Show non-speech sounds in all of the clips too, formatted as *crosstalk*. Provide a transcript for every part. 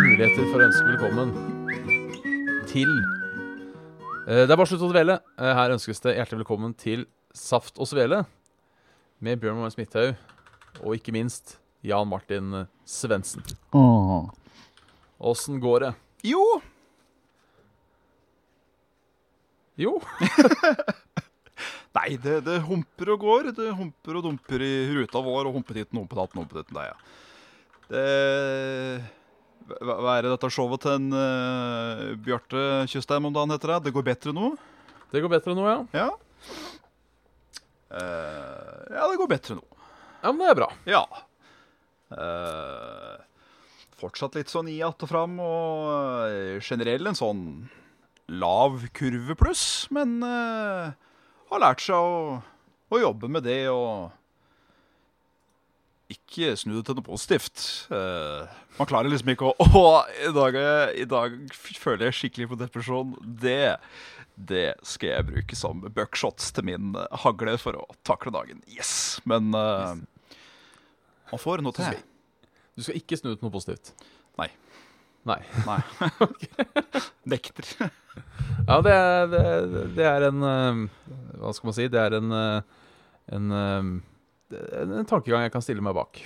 muligheter for å ønske velkommen til Eh, Det er bare slutt å dvele. Eh, Her ønskes det hjertelig velkommen til Saft og Svele med Bjørn Moen Smithaug og ikke minst Jan Martin Svendsen. Åssen går det? Jo, Jo, *laughs* Nei, det, det humper og går. Det humper og dumper i ruta vår, og humpetitten, humpetatten, humpetitten, det, ja. Det hva, hva er det dette showet til en uh, Bjarte Tjøstheim om dagen heter det? Det går bedre nå? det går bedre nå, ja. Ja. uh, ja, det går bedre nå. Ja, men det er bra. Ja. Uh, fortsatt litt sånn i att og fram, og generell en sånn lav kurve pluss, men har lært seg å, å jobbe med det og ikke snu det til noe positivt. Uh, man klarer liksom ikke å *laughs* Å, i dag, i dag føler jeg skikkelig på depresjon. Det, det skal jeg bruke som buckshots til min hagle for å takle dagen. Yes! Men uh, man får noe til. Du skal ikke snu ut noe positivt. Nei. Nei. Nei. *laughs* *laughs* Nekter. Ja, det er, det, det er en eh, Hva skal man si? Det er en en, en, tankegang jeg kan stille meg bak.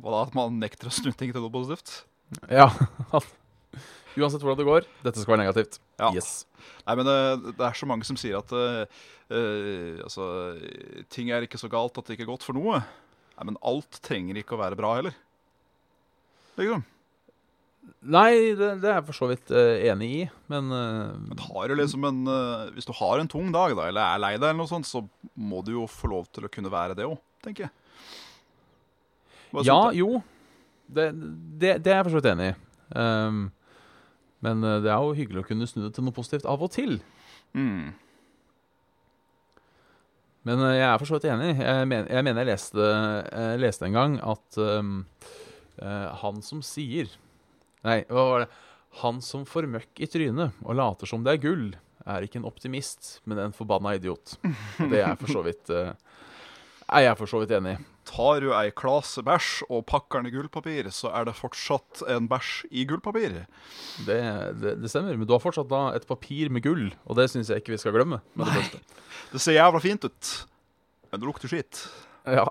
Hva da? At man nekter å snu ting til noe positivt? Ja. *laughs* Uansett hvordan det går, dette skal være negativt. Ja. Yes. Nei, men det, det er så mange som sier at eh, eh, altså, ting er ikke så galt at det ikke er godt for noe. Nei, men alt trenger ikke å være bra heller. Liksom. Nei, det, det er jeg for så vidt uh, enig i, men uh, Men har du liksom en, eh, hvis du har en tung dag, da, eller er lei deg, eller noe sånt, så må du jo få lov til å kunne være det òg, tenker jeg. Hva Ja, jo. Det, det, det er jeg for så vidt enig i. Um, men eh, det er jo hyggelig å kunne snu det til noe positivt av og til. Mm. Men eh, jeg er for så vidt enig. Jeg, men, jeg mener jeg leste, jeg leste en gang at um, uh, han som sier Nei, hva var det? Han som får møkk i trynet og later som det er gull, er ikke en optimist, men en forbanna idiot. Og det er for så vidt eh, er jeg for så vidt enig i. Tar du ei klase bæsj og pakker den i gullpapir, så er det fortsatt en bæsj i gullpapir. Det, det, det stemmer. Men du har fortsatt da et papir med gull, og det syns jeg ikke vi skal glemme. Med det. *laughs* Det ser jævla fint ut, men det lukter skitt. Ja.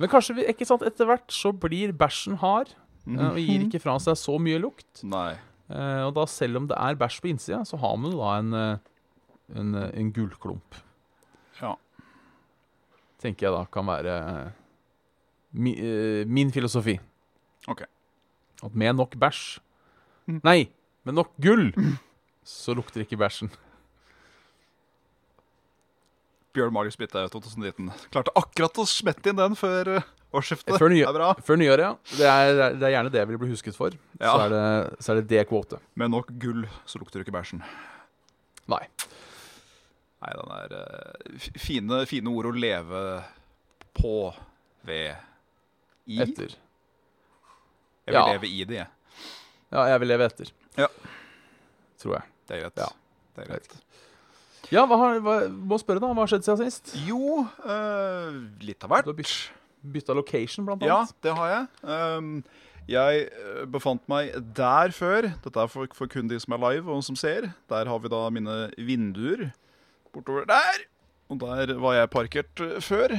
Men kanskje vi, ikke sant, etter hvert så blir bæsjen hard eh, og gir ikke fra seg så mye lukt. Nei. Eh, og da selv om det er bæsj på innsida, så har man da en, eh, en, en gullklump. Ja. Tenker jeg da kan være eh, mi, eh, min filosofi. Ok. At med nok bæsj Mm. Nei, med nok gull så lukter ikke bæsjen. Bjørn Marius Bitte 2019. Klarte akkurat å smette inn den før uh, årsskiftet. Før, nye, Det før nyåret, ja. Det er, det er gjerne det jeg vil bli husket for. Ja. Så, er det, så er det det kvotet. Med nok gull så lukter det ikke bæsjen. Nei. Nei, den er eh, fine, fine ord å leve på ved i. Etter. Jeg vil Ja. leve i det, jeg. Ja, jeg vil leve etter. Ja. Tror jeg. Det er greit. Ja. Det er greit. Ja, hva har, hva, må spørre da, hva har skjedd siden sist? Jo, eh, litt av hvert. Du har byt, bytta location, blant annet. Ja, det har jeg. Um, jeg eh, befant meg der før. Dette er for, for kun de som er live og som ser. Der har vi da mine vinduer bortover der. Og der var jeg parkert eh, før.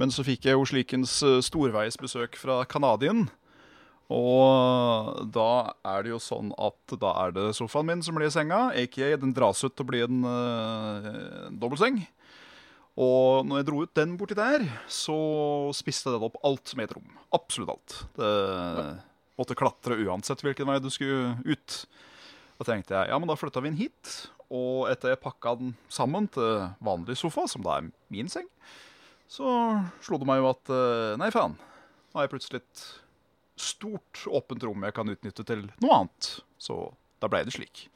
Men så fikk jeg jo slikens eh, storveisbesøk fra Canadien. Og da er det jo sånn at da er det sofaen min som blir i senga. Aka den dras ut til å bli en uh, dobbeltseng. Og når jeg dro ut den borti der, så spiste den opp alt som het rom. Absolutt alt. Det måtte klatre uansett hvilken vei du skulle ut. Da tenkte jeg ja, men da flytta vi inn hit. Og etter jeg pakka den sammen til vanlig sofa, som da er min seng, så slo det meg jo at eh, nei, faen. Nå har jeg plutselig et stort, åpent rom jeg kan utnytte til noe annet. Så da ble det slik.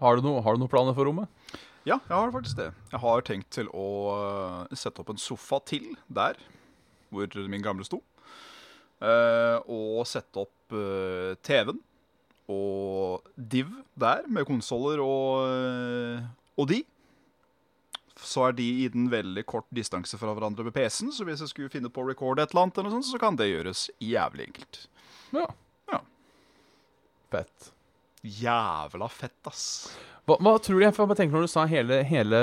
Har du, no, har du noen planer for rommet? Ja, jeg har faktisk det. Jeg har tenkt til å eh, sette opp en sofa til der hvor min gamle sto. Eh, og sette opp TV-en og Div der, med konsoller og, eh, og de. Så er de i den veldig kort distanse fra hverandre med PC-en, så hvis jeg skulle finne på å recorde et eller annet, eller noe sånt, så kan det gjøres jævlig enkelt. Ja. Ja. Fett. Jævla fett, ass. Hva, hva tror du, jeg bare tenker Når du sa hele, hele,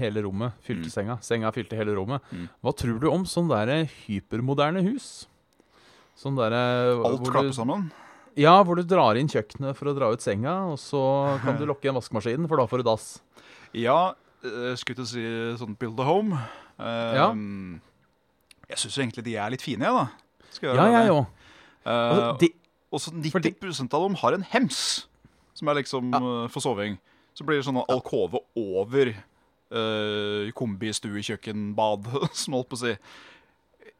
hele rommet fylte senga, senga fylte hele rommet, Mm. hva tror du om sånn derre hypermoderne hus? Sånn derre Alt klapper klapper du- sammen. Ja, hvor du drar inn kjøkkenet for å dra ut senga, og så kan du *laughs* lokke igjen vaskemaskinen, for da får du dass. Ja, eh, skulle til å si sånn build a home. Eh, Ja. Jeg syns egentlig de er litt fine, jeg, da. Skal Ja, jeg òg. Eh, De, Og så 90 fordi- av dem har en hems, som er liksom ja. for soving. Så blir det sånn alkove over uh, kombi, stue, kjøkken, bad, *laughs* som holdt på å si.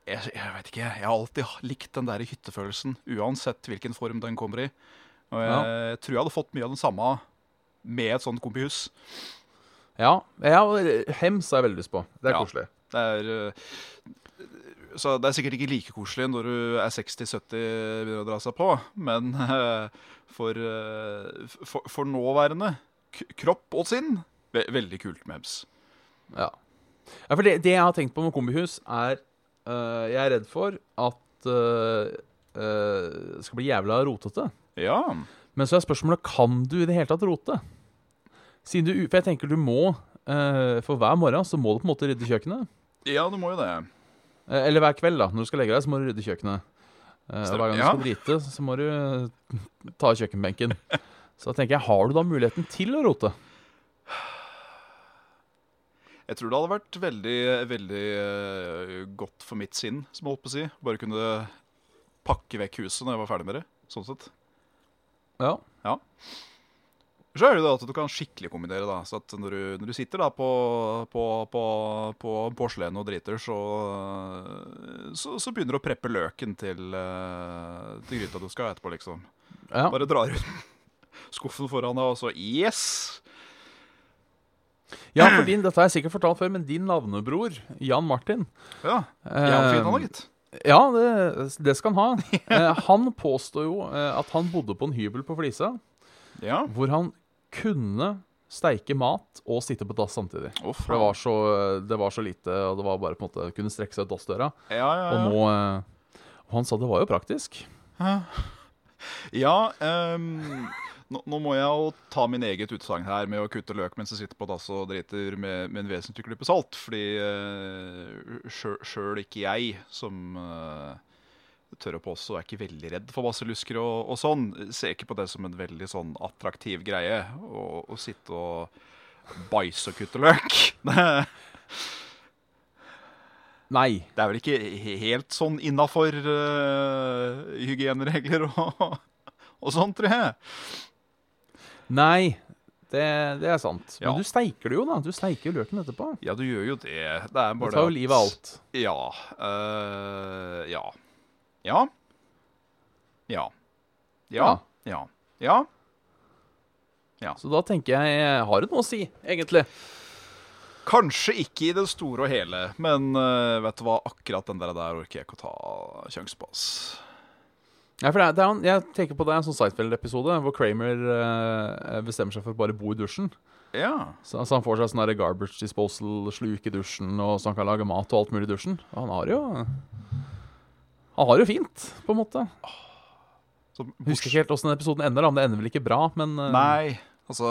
Jeg, jeg vet ikke, jeg har alltid likt den der hyttefølelsen, uansett hvilken form den kommer i. Og jeg tror jeg hadde fått mye av den samme med et sånt kompihus. ja, ja, hems har jeg veldig lyst på. Det er Ja. koselig. Det er, eh, så det er sikkert ikke like koselig når du er 60-70 begynner å dra seg på, men eh, for, eh, for, for nåværende kropp og sinn veldig kult med hems. Ja. ja for det, det jeg har tenkt på med kombihus, er øh, Jeg er redd for at uh, uh, det skal bli jævla rotete. Ja. Men så er spørsmålet kan du i det hele tatt rote. Siden du, for jeg tenker du må For hver morgen så må du på en måte rydde kjøkkenet. ja, du må jo det. Eh, Eller hver kveld, da. Når du skal legge deg, så må du rydde kjøkkenet. Eh, hver gang du Ja. skal drite, så må du ta kjøkkenbenken. *laughs* Så da tenker jeg, har du da muligheten til å rote? Jeg tror det hadde vært veldig, veldig eh, godt for mitt sinn, som jeg holdt på å si. Bare kunne pakke vekk huset når jeg var ferdig med det. Sånn sett. Ja. ja. Så er det jo at du kan skikkelig kombinere. da, så at Når du, når du sitter da på, på, på, på porselenet og driter, så, så, så begynner du å preppe løken til, eh, til gryta du skal ha etterpå, liksom. ja. Bare drar ut *laughs* skuffen foran deg, og så yes! Ja, for din, dette har jeg sikkert fortalt før, men din navnebror, Jan Martin Ja, eh, Jan fin han gitt. Ja, det, det skal han ha. Eh, han påstår jo eh, at han bodde på en hybel på Flisa, Ja. hvor han kunne steike mat og sitte på dass samtidig. Oh, For det var, så, det var så lite, og det var bare på en måte kunne strekke seg ut dassdøra. Ja, ja, Og ja. nå eh, Og han sa det var jo praktisk. Ja, ehm, nå, nå må jeg jo ta min eget utsagn her med å kutte løk mens jeg sitter på dass og driter med, med en vesentlig klype salt. Fordi uh, sjøl ikke jeg, som uh, tør å påstå er ikke veldig redd for basillusker og, og sånn, ser ikke på det som en veldig sånn attraktiv greie å, å sitte og bæsje og kutte løk. *laughs* Nei. Det er vel ikke helt sånn innafor uh, hygieneregler og, og sånt, tror jeg. Nei. Det, det er sant. Ja. Men du steiker det jo, da. Du steiker jo løken etterpå. Ja, du gjør jo det. Det er bare tar jo livet av alt. Ja. Uh, ja. Ja. Ja. Ja. Ja. Ja. Så da tenker jeg har det noe å si, egentlig. Kanskje ikke i det store og hele, men uh, vet du hva, akkurat den der, der orker jeg ikke å ta sjanse på. ass. Ja, for det er, det er, en- jeg tenker på det er en sånn Seinfeld-episode hvor Kramer eh, bestemmer seg for å bare bo i dusjen. Ja. Så, altså, han får seg sånn garbage disposal-sluk i dusjen, og så han kan lage mat og alt mulig i dusjen. Og han har jo Han har jo fint, på en måte. Så, husker ikke helt åssen den episoden ender, da, men det ender vel ikke bra, men eh, Nei, altså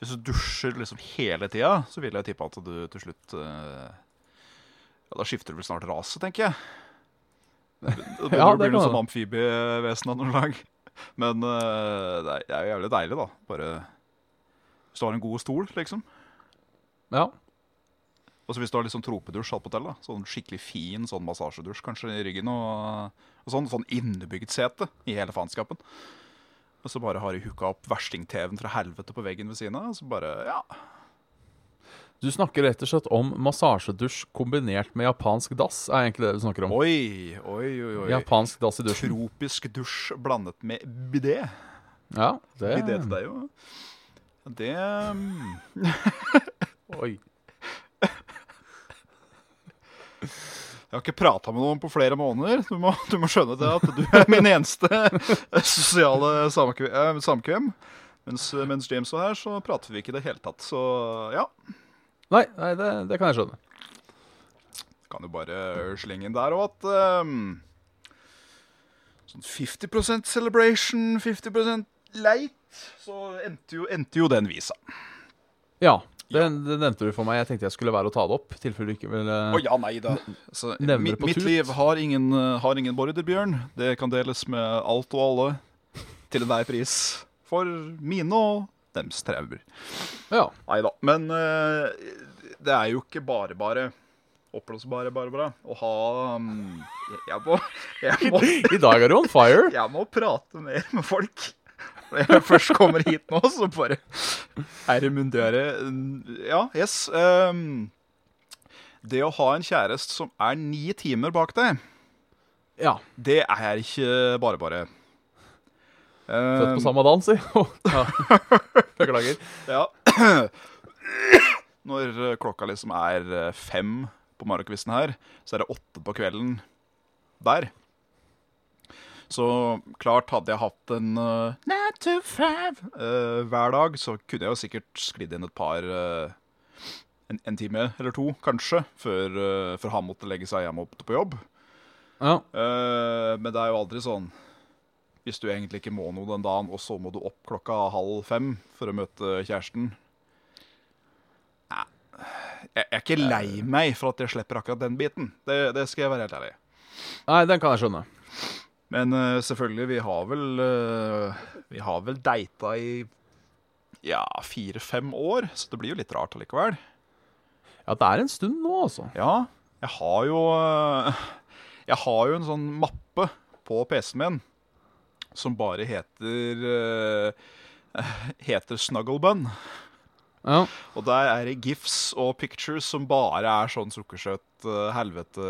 Hvis du dusjer liksom hele tida, så vil jeg tippe at du til slutt øh, Ja, da skifter du vel snart rase, tenker jeg. Det blir Ja, det blir som amfibievesen av noe slag. Men uh, det er- er jo jævlig deilig, da. Bare Hvis du har en god stol, liksom. Ja. Og så hvis du har litt sånn tropedusj på hotellet, Sånn skikkelig fin sånn massasjedusj kanskje i ryggen, og, og sånn, sånn innebygd sete i hele faenskapen. Og så bare har de hooka opp versting-TV-en fra helvete på veggen ved siden av, og så bare Ja. Du snakker rett og slett om massasjedusj kombinert med japansk dass, er egentlig det du snakker om. Oi, oi, oi. oi. Japansk dass i dusjen. Tropisk dusj blandet med bidé. Ja, det Bidé til deg, jo. Det mm, *laughs* Oi. Jeg har ikke prata med noen på flere måneder. Du må, du må skjønne det at du er min eneste *laughs* sosiale samkvem. eh, samkvem. Mens, mens James var her, så prater vi ikke i det hele tatt. Så ja, Nei, nei det, det kan jeg skjønne. kan jo bare slenge inn der òg at um, Sånn 50% celebration, 50% late. Så endte jo, endte jo den visa. Ja, det, det nevnte du for meg. Jeg tenkte jeg skulle være å ta det opp. tilfelle du ikke ville oh, ja, nei da. Så, Nevner mitt mitt liv har ingen, har ingen borderbjørn. Det kan deles med alt og alle til enhver pris. For mine og dems traumer. Ja. Nei da. Men eh, det er jo ikke bare bare oppblåsbare bare bare å ha um, jeg, må, jeg, må, *laughs* I dag er du on fire. *laughs* jeg må prate mer med folk. Når jeg først kommer hit nå, så bare er det munndøre. Ja, yes. Um, det å ha en kjæreste som er ni timer bak deg, Ja. det er ikke bare bare. Født Ehm, på samme dans, si. *laughs* ja. Beklager. Ja. *clears throat* Når eh, klokka liksom er eh, fem på morgenkvisten her, så er det åtte på kvelden der. Så klart, hadde jeg hatt en uh, nine to five uh, hver dag, så kunne jeg jo sikkert sklidd inn et par uh, en, en time eller to, kanskje, før, uh, før han måtte legge seg hjemme opp på jobb. Ja. Men det er jo aldri sånn Hvis du egentlig ikke må noe den dagen, og så må du opp klokka halv fem for å møte kjæresten Nei, Jeg er ikke lei meg for at jeg slipper akkurat den biten. Det, det skal jeg være helt ærlig. Nei, den kan jeg skjønne. Men uh, selvfølgelig, vi har vel uh, Vi har vel data i ja, fire-fem år, så det blir jo litt rart allikevel. Ja, det er en stund nå, altså. Ja, jeg har jo uh, Jeg har jo en sånn mappe på PC-en min som bare heter uh, *laughs* Heter Snugglebun. Ja. Og der er det gifs og pictures som bare er sånn sukkersøt eh, helvete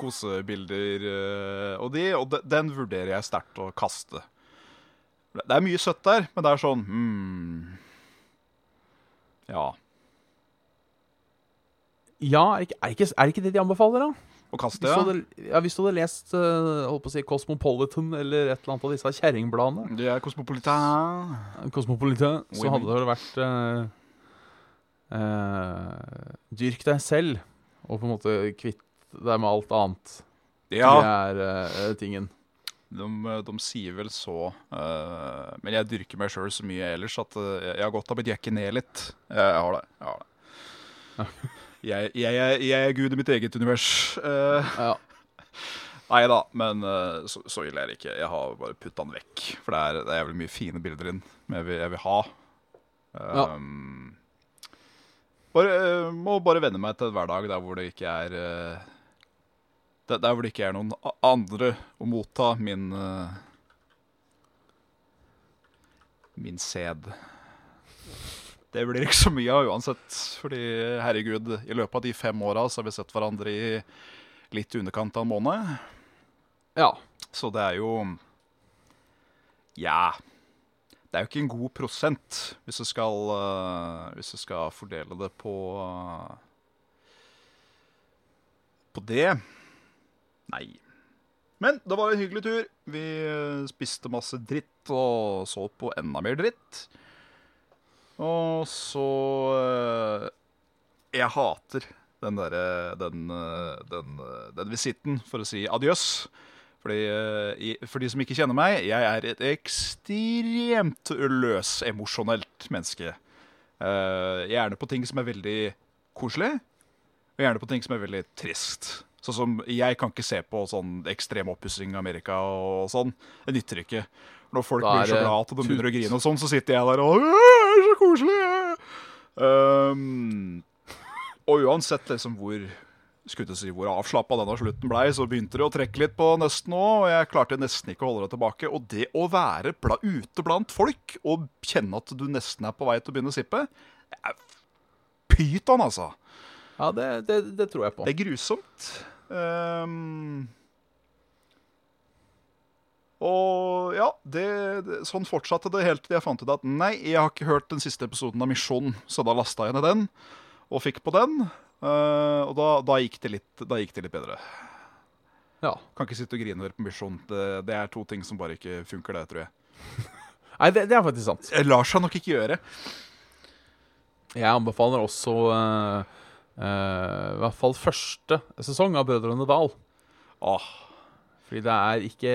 kosebilder eh, og de, og de, den vurderer jeg sterkt å kaste. Det er mye søtt der, men det er sånn hmm, Ja. Ja, er er, ikke, er det ikke det de anbefaler, da? Å kaste, ja. ja, hvis du hadde lest uh, holdt på å si Cosmopolitan eller et eller annet av disse kjerringbladene, Det er Cosmopolitan. Cosmopolitan, så hadde det vært uh, uh, Dyrk deg selv, og på en måte kvitt deg med alt annet. Ja. Det er tingen. De, de sier vel så eh, Men jeg dyrker meg sjøl så mye ellers at eh, jeg har godt av å jekke ned litt. Jeg har det. Jeg har det. *laughs* Jeg, jeg, jeg er gud i mitt eget univers. Uh, Ja. *laughs* nei da, men uh, så, så ille er det ikke. Jeg har bare putta den vekk. For det er, det er jævlig mye fine bilder inn jeg vil, jeg vil ha. Ja. Um, bare, eh, må bare venne meg til en hverdag der hvor det ikke er der, der hvor det ikke er noen andre å motta min Min sæd. Det blir ikke så mye av uansett. Fordi herregud, i løpet av de fem åra så har vi sett hverandre i litt i underkant av en måned. ja. Så det er jo Ja. Det er jo ikke en god prosent hvis du skal, uh, hvis du skal fordele det på uh, På det. Nei. Men det var en hyggelig tur. Vi eh, spiste masse dritt og så på enda mer dritt. Og så eh, Jeg hater den derre den, eh, den, eh, den visitten for å si adjøs. Fordi, for de som ikke kjenner meg, jeg er et ekstremt løs emosjonelt menneske. Gjerne på ting som er veldig koselig, og gjerne på ting som er veldig trist. Sånn som Jeg kan ikke se på sånn ekstrem oppussing i Amerika og sånn. Det nytter ikke. Når folk blir så glade glad at de begynner å grine, og sånn, så sitter jeg der og koselig! Um, og uansett liksom hvor skulle si hvor avslappa denne slutten blei, så begynte det å trekke litt på nøsten òg, og jeg klarte nesten ikke å holde det tilbake. Og det å være bla, ute blant folk og kjenne at du nesten er på vei til å begynne å sippe, det er pyton, altså. Ja, det, det, det tror jeg på. Det er grusomt. Ehm, og ja, det, det, sånn fortsatte det helt til jeg fant ut at nei, jeg har ikke hørt den siste episoden av Misjon, så da lasta jeg ned den og fikk på den. Uh, og da, da, gikk det litt, da gikk det litt bedre. Ja. Kan ikke sitte og grine over på Misjon. Det, det er to ting som bare ikke funker, det, tror jeg. *laughs* Nei, det, er faktisk sant. Det lar seg nok ikke gjøre. Jeg anbefaler også uh, uh, i hvert fall første sesong av Brødrene Dal. Åh, Fordi det er ikke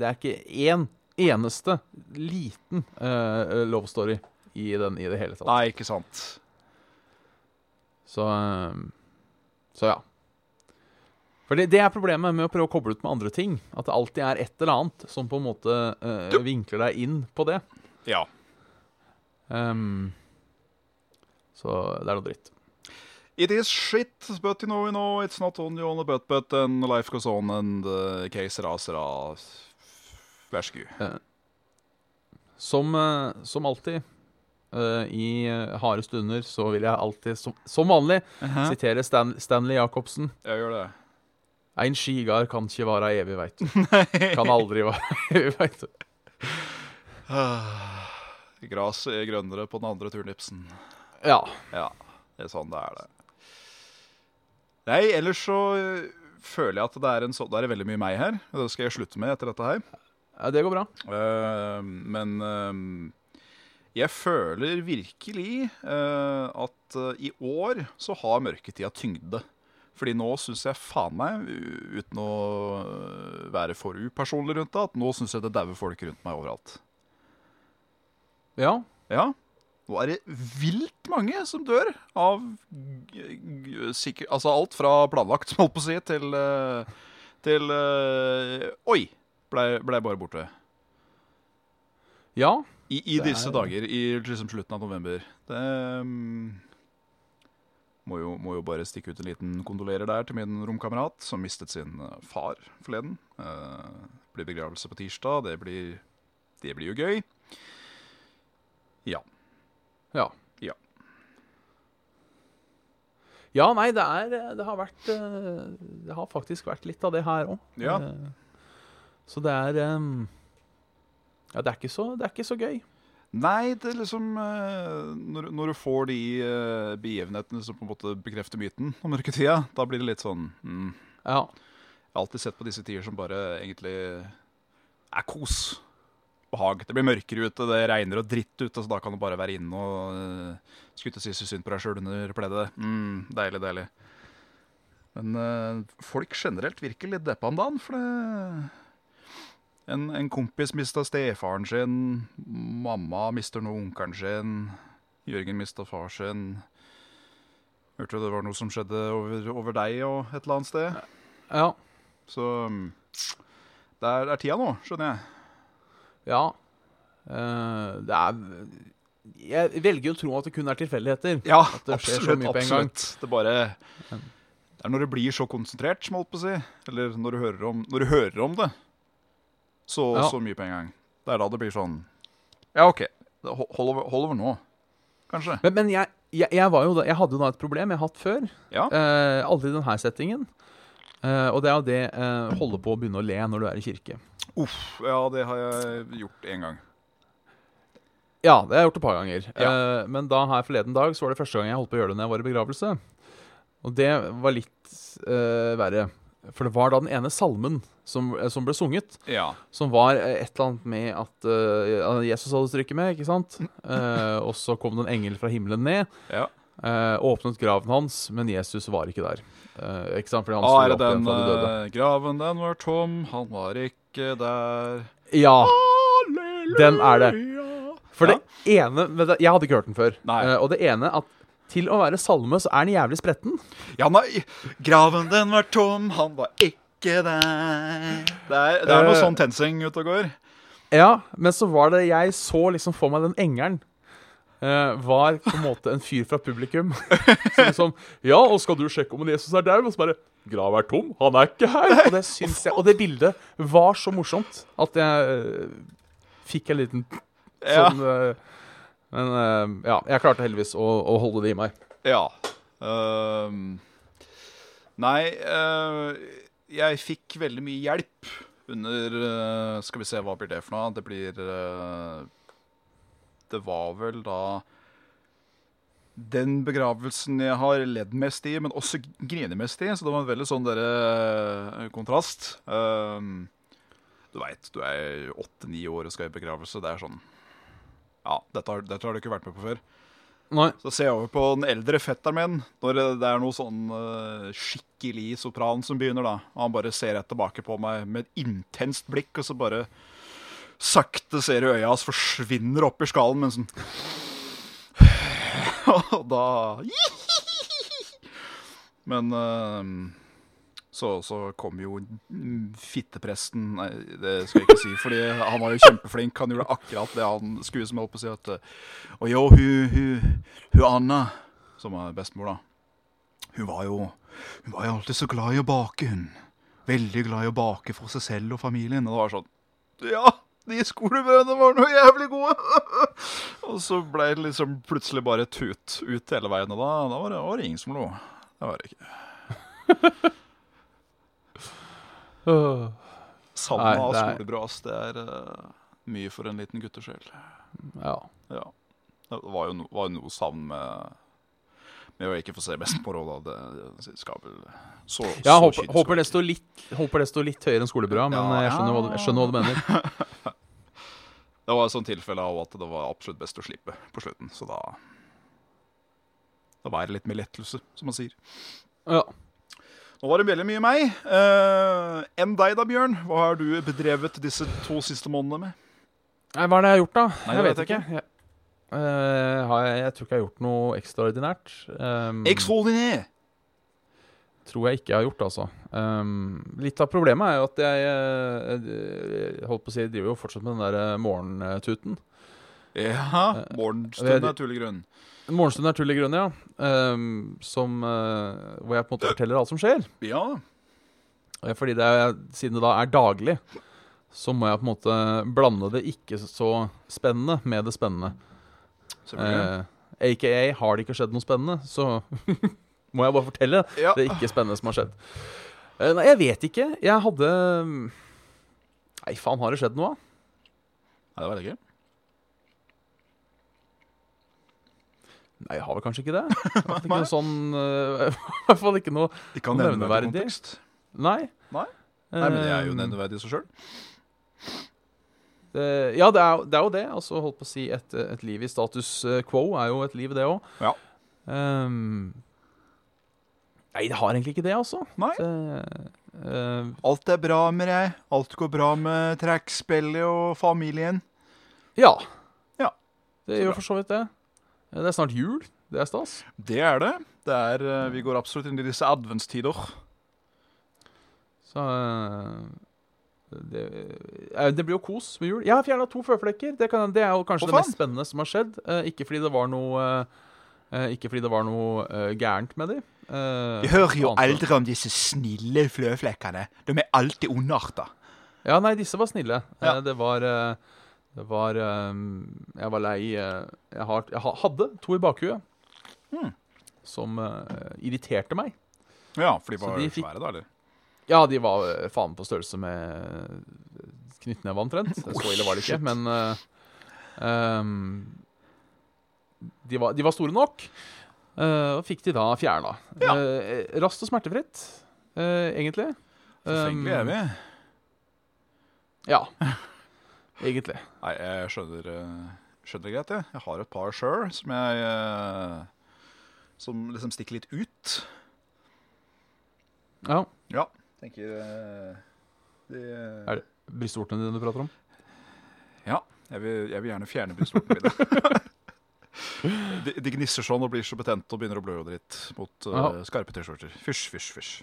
Det er ikke én eneste liten uh, love story i den i det hele tatt. nei, ikke sant. Så uh, Så ja. For det, det er problemet med å prøve å koble ut med andre ting. At det alltid er et eller annet som på en måte uh, vinkler deg inn på det. Ja. Um, så det er noe dritt. It is shit, but you know, you know, it's not only on the butt, but and life goes on, and the case raser av. Vær så god. Som, eh, som alltid Uh, i uh, harde stunder så vil jeg alltid, som, som vanlig, sitere Stan, Stanley Jacobsen. Jeg gjør det. Ein skigard kan ikke være evig, veit du. *laughs* Kan aldri være *laughs* evig, veit du. Gresset er grønnere på den andre turnipsen. Ja. Ja, det er sånn det er, det. Nei, ellers så øh, føler jeg at det er, en så, det er veldig mye meg her. Det skal jeg slutte med etter dette her. ja, det går bra. Uh, men uh, jeg føler virkelig uh, at eh, i år så har mørketida tyngde. Fordi nå syns jeg faen meg, uten å være for upersonlig rundt det, at nå syns jeg det dauer folk rundt meg overalt. Ja. Ja. Nå er det vilt mange som dør av sikker, Altså alt fra planlagt, som holdt på å si, til eh, Til eh, Oi! Blei ble bare borte. Ja. I, i disse er- dager, i liksom slutten av november. Det um, må, jo, må jo bare stikke ut en liten kondolerer der til min romkamerat, som mistet sin eh, far forleden. Uh, blir begravelse på tirsdag. Det blir, det blir jo gøy. Ja. Ja. Ja. Ja, nei, det er Det har vært eh, Det har faktisk vært litt av det her òg. Ja. Så det er Ja, det er så, det er ikke så gøy. Nei, det er liksom eh, når, når du får de eh, begivenhetene som på en måte bekrefter myten om mørketida, da blir det litt sånn mm, Ja. Jeg har alltid sett på disse tider som bare egentlig er kos. Behag. Det blir mørkere ute, det regner og dritt ute, så da kan du bare være inne og uh, skulle ikke si så synd på deg sjøl under pleddet. Mm, deilig, deilig. Men uh, folk generelt virker litt deppa om dagen, for det en, en kompis mista stefaren sin. Mamma mister nå onkelen sin. Jørgen mista far sin. Hørte det var noe som skjedde over, over deg og et eller annet sted. Ja. Så mm, det er, det er tida nå, skjønner jeg. Ja. Uh, det er Jeg velger å tro at det kun er tilfeldigheter. Ja, At det skjer så absolutt. mye på en gang. Det bare Det er når det blir så konsentrert, som holdt på å si. Eller når du hører om, du hører om det så, Ja. så mye på en gang. Det er da det blir sånn Ja, OK. Hold over, hold over nå, kanskje. Men, men jeg, jeg, jeg, var jo da, jeg hadde jo da et problem jeg har hatt før. Ja. Eh, aldri i denne settingen. Eh, og det er jo det eh, holde på å begynne å le når du er i kirke. Uff. Ja, det har jeg gjort én gang. Ja, det har jeg gjort et par ganger. Ja. Eh, men da her forleden dag så var det første gang jeg holdt på å gjøre det når jeg var i begravelse. Og det var litt eh, verre. For det var da den ene salmen som, eh, som ble sunget, Ja. som var eh, et eller annet med at uh, Jesus hadde strykket med, ikke sant? *laughs* Eh, og så kom det en engel fra himmelen ned, ja. Eh, åpnet graven hans, men Jesus var ikke der. Uh, ikke sant? Fordi han Ah, er det den de eh, graven, den var tom, han var ikke der. Ja, den er det. For Ja. det ene det- Jeg hadde ikke hørt den før. Eh, og det ene at til å være salme så er den jævlig spretten. Ja, nei, graven den var tom, han var ikke der. Det er, det er noe sånn tensing ute og går. Ja, men så var det jeg så liksom for meg den engelen. Eh, var på en måte en fyr fra publikum. *laughs* Som liksom Ja, og skal du sjekke om Jesus er daud? Og så bare Grav er tom, han er ikke her. Og det syns jeg Og det bildet var så morsomt at jeg eh, fikk en liten Ja. sånn eh, Men eh, ja, jeg klarte heldigvis å, å holde det i meg. Ja. Ehm, nei, jeg fikk veldig mye hjelp under Skal vi se, hva blir det for noe? Det blir Det var vel da den begravelsen jeg har ledd mest i, men også grinet mest i. Så det var en veldig sånn dere, eh, kontrast. Um, du veit, du er åtte-ni år og skal i begravelse. Det er sånn Ja, dette har, dette har du ikke vært med på før. Nei. Så ser jeg over på den eldre fetteren min, når det er noe sånn uh, skikkelig sopran som begynner, da. Og han bare ser rett tilbake på meg med et intenst blikk, og så bare sakte ser du øya hans forsvinner opp i skallen, men sånn *laughs* Og da *laughs* Men eh, så, så kom jo fittepresten Nei, det skal jeg ikke si, fordi han var jo kjempeflink. Han gjorde akkurat det han skulle, som jeg holdt på å si. At, eh, og jo, hun, hun, hun Anna, som er bestemor, da. Hun var jo Hun var jo alltid så glad i å bake, hun. Veldig glad i å bake for seg selv og familien. Og det var sånn Ja, de skolebrødene var noe jævlig gode! *laughs* og så ble det liksom plutselig bare tut ut hele veien, og da, da var, det, var det ingen som lo. Det var det ikke. *laughs* Savna av det skolebrød, ass. Det er uh, mye for en liten guttesjel. Ja. Ja. Det var jo, no, var jo noe savn med med å ikke få se best på råd Det skal vel så, så håper, håper, det står litt, håper det står litt høyere enn skolebra, men Ja, jeg, skjønner hva, du- jeg skjønner hva du mener. *laughs* Det var et sånt tilfelle av at det var absolutt best å slippe på slutten, så da Da var det litt mer lettelse, som man sier. Ja. Nå var det veldig mye meg. Uh, enn deg da, Bjørn? Hva har du bedrevet disse to siste månedene med? Nei, hva er det jeg har gjort, da? Nei, jeg vet vet jeg ikke. Jeg, har jeg, jeg tror ikke jeg har gjort noe ekstraordinært. Um, Ekstraordinær! tror jeg ikke jeg har gjort, altså. Um, litt av problemet er jo at jeg, jeg holdt på å si, driver jo fortsatt med den der eh, morgentuten. Ja, Eh, morgenstund er tullig grunn. Morgenstund er tullig grunn, ja. Um, som, uh, hvor jeg på en måte forteller alt som skjer. Ja. Eh, Fordi det er, siden det da er daglig, så må jeg på en måte blande det ikke så spennende med det spennende. Selvfølgelig. Eh, AKA har det ikke skjedd noe spennende, så *laughs* må jeg bare fortelle ja. det ikke spennende som har skjedd. Uh, nei, jeg vet ikke. Jeg hadde Nei, faen, har det skjedd noe? Nei, det var det gøy. Nei, jeg har vel kanskje ikke det. *laughs* Ikke noe sånn eh, *laughs* I hvert fall ikke noe Ikke kan Nevneverdig. nevneverdig kontekst. Nei. Nei. Nei, men det er jo nevneverdig i seg sjøl. Eh, ja, det er, det er jo det. Altså, holdt på å si et, et liv i status eh, quo er jo et liv, det òg. Ja. nei, det har egentlig ikke det, altså. Nei. Det, uh, Alt er bra med deg. Alt går bra med trekkspillet og familien. ja. Ja. Det Så gjør bra. for så vidt det. Eh, Det er snart jul. Det er stas. Det er det. det er, vi går absolutt inn i disse adventstider. Så eh, det, eh, det blir jo kos med jul. Jeg har fjerna to føflekker. Det, kan, det er jo kanskje Å, det mest spennende som har skjedd. Eh, ikke fordi det var noe eh, Ikke fordi det var noe gærent med de. Eh, Vi hører jo aldri om disse snille fløflekkene. De er alltid ondarta. Ja, nei, disse var snille. Ja. Det var Det var Jeg var lei jeg, har, jeg hadde to i bakhuet Hmm. som irriterte meg. Ja, for de var de fikk- svære, da, eller? Ja, de var eh, faen på størrelse med knyttneve omtrent. Så ille var det ikke, men uh, um, de, var, de var store nok. Uh, og fikk de da fjerna. Ja. Uh, raskt og smertefritt, eh, egentlig. Forfengelig er vi. Ja. Egentlig. Nei, jeg skjønner, eh, skjønner greit, jeg. Jeg har et par sjøl som jeg eh, Som liksom stikker litt ut. Ja. Ja. Tenker eh, de, Er det brystvortene dine du prater om? Ja. Jeg vil, jeg vil gjerne fjerne brystvortene mine. *laughs* de, de gnisser sånn og blir så betente og begynner å blø og dritt mot uh, skarpe T-skjorter. Fysj, fysj, fysj.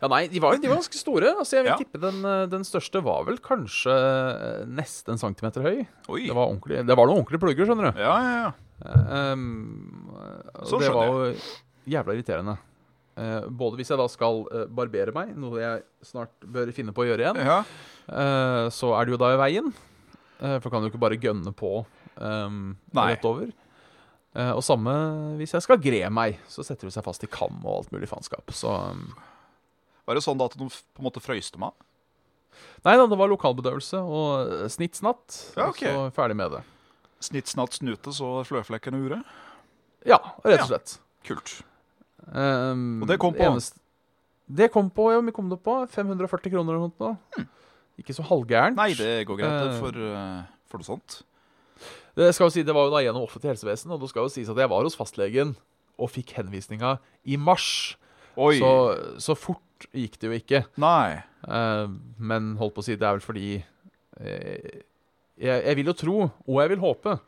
Ja, nei, de var, de var ganske store. Altså, jeg vil Ja. tippe den, eh, den største var vel kanskje eh, nesten en centimeter høy. Oi. Det var, ordentlig, det var noen ordentlige plugger, skjønner du. Ja, ja, ja. Um, så skjønner jeg. det var jo jævla irriterende. Eh, både hvis jeg da skal eh, barbere meg, noe jeg snart bør finne på å gjøre igjen, ja. eh, så er det jo da i veien. For kan du ikke bare gønne på um, rett over. Og samme hvis jeg skal gre meg, så setter du seg fast i kam og alt mulig faenskap. Så um, Var det sånn da at du på en måte frøyste meg? Nei da, det var lokalbedøvelse og snittsnatt. Ja, okay. Ja, og så ferdig med det. Snittsnatt snute, så fløflekkene ure? Ja, rett og Ja. slett. Kult. Um, Og det kom på? eneste- Det kom på, ja, vi kom det på. 540 kroner eller noe. nå. Ikke så halvgærent. Nei, det går greit Eh. for, eh, for noe sånt. Det skal jo si, det var jo da gjennom offentlig helsevesen, og det skal jo sies at jeg var hos fastlegen og fikk henvisninga i mars. Oi. Så, så fort gikk det jo ikke. Nei. Uh, men holdt på å si, det er vel fordi uh, jeg, jeg vil jo tro, og jeg vil håpe,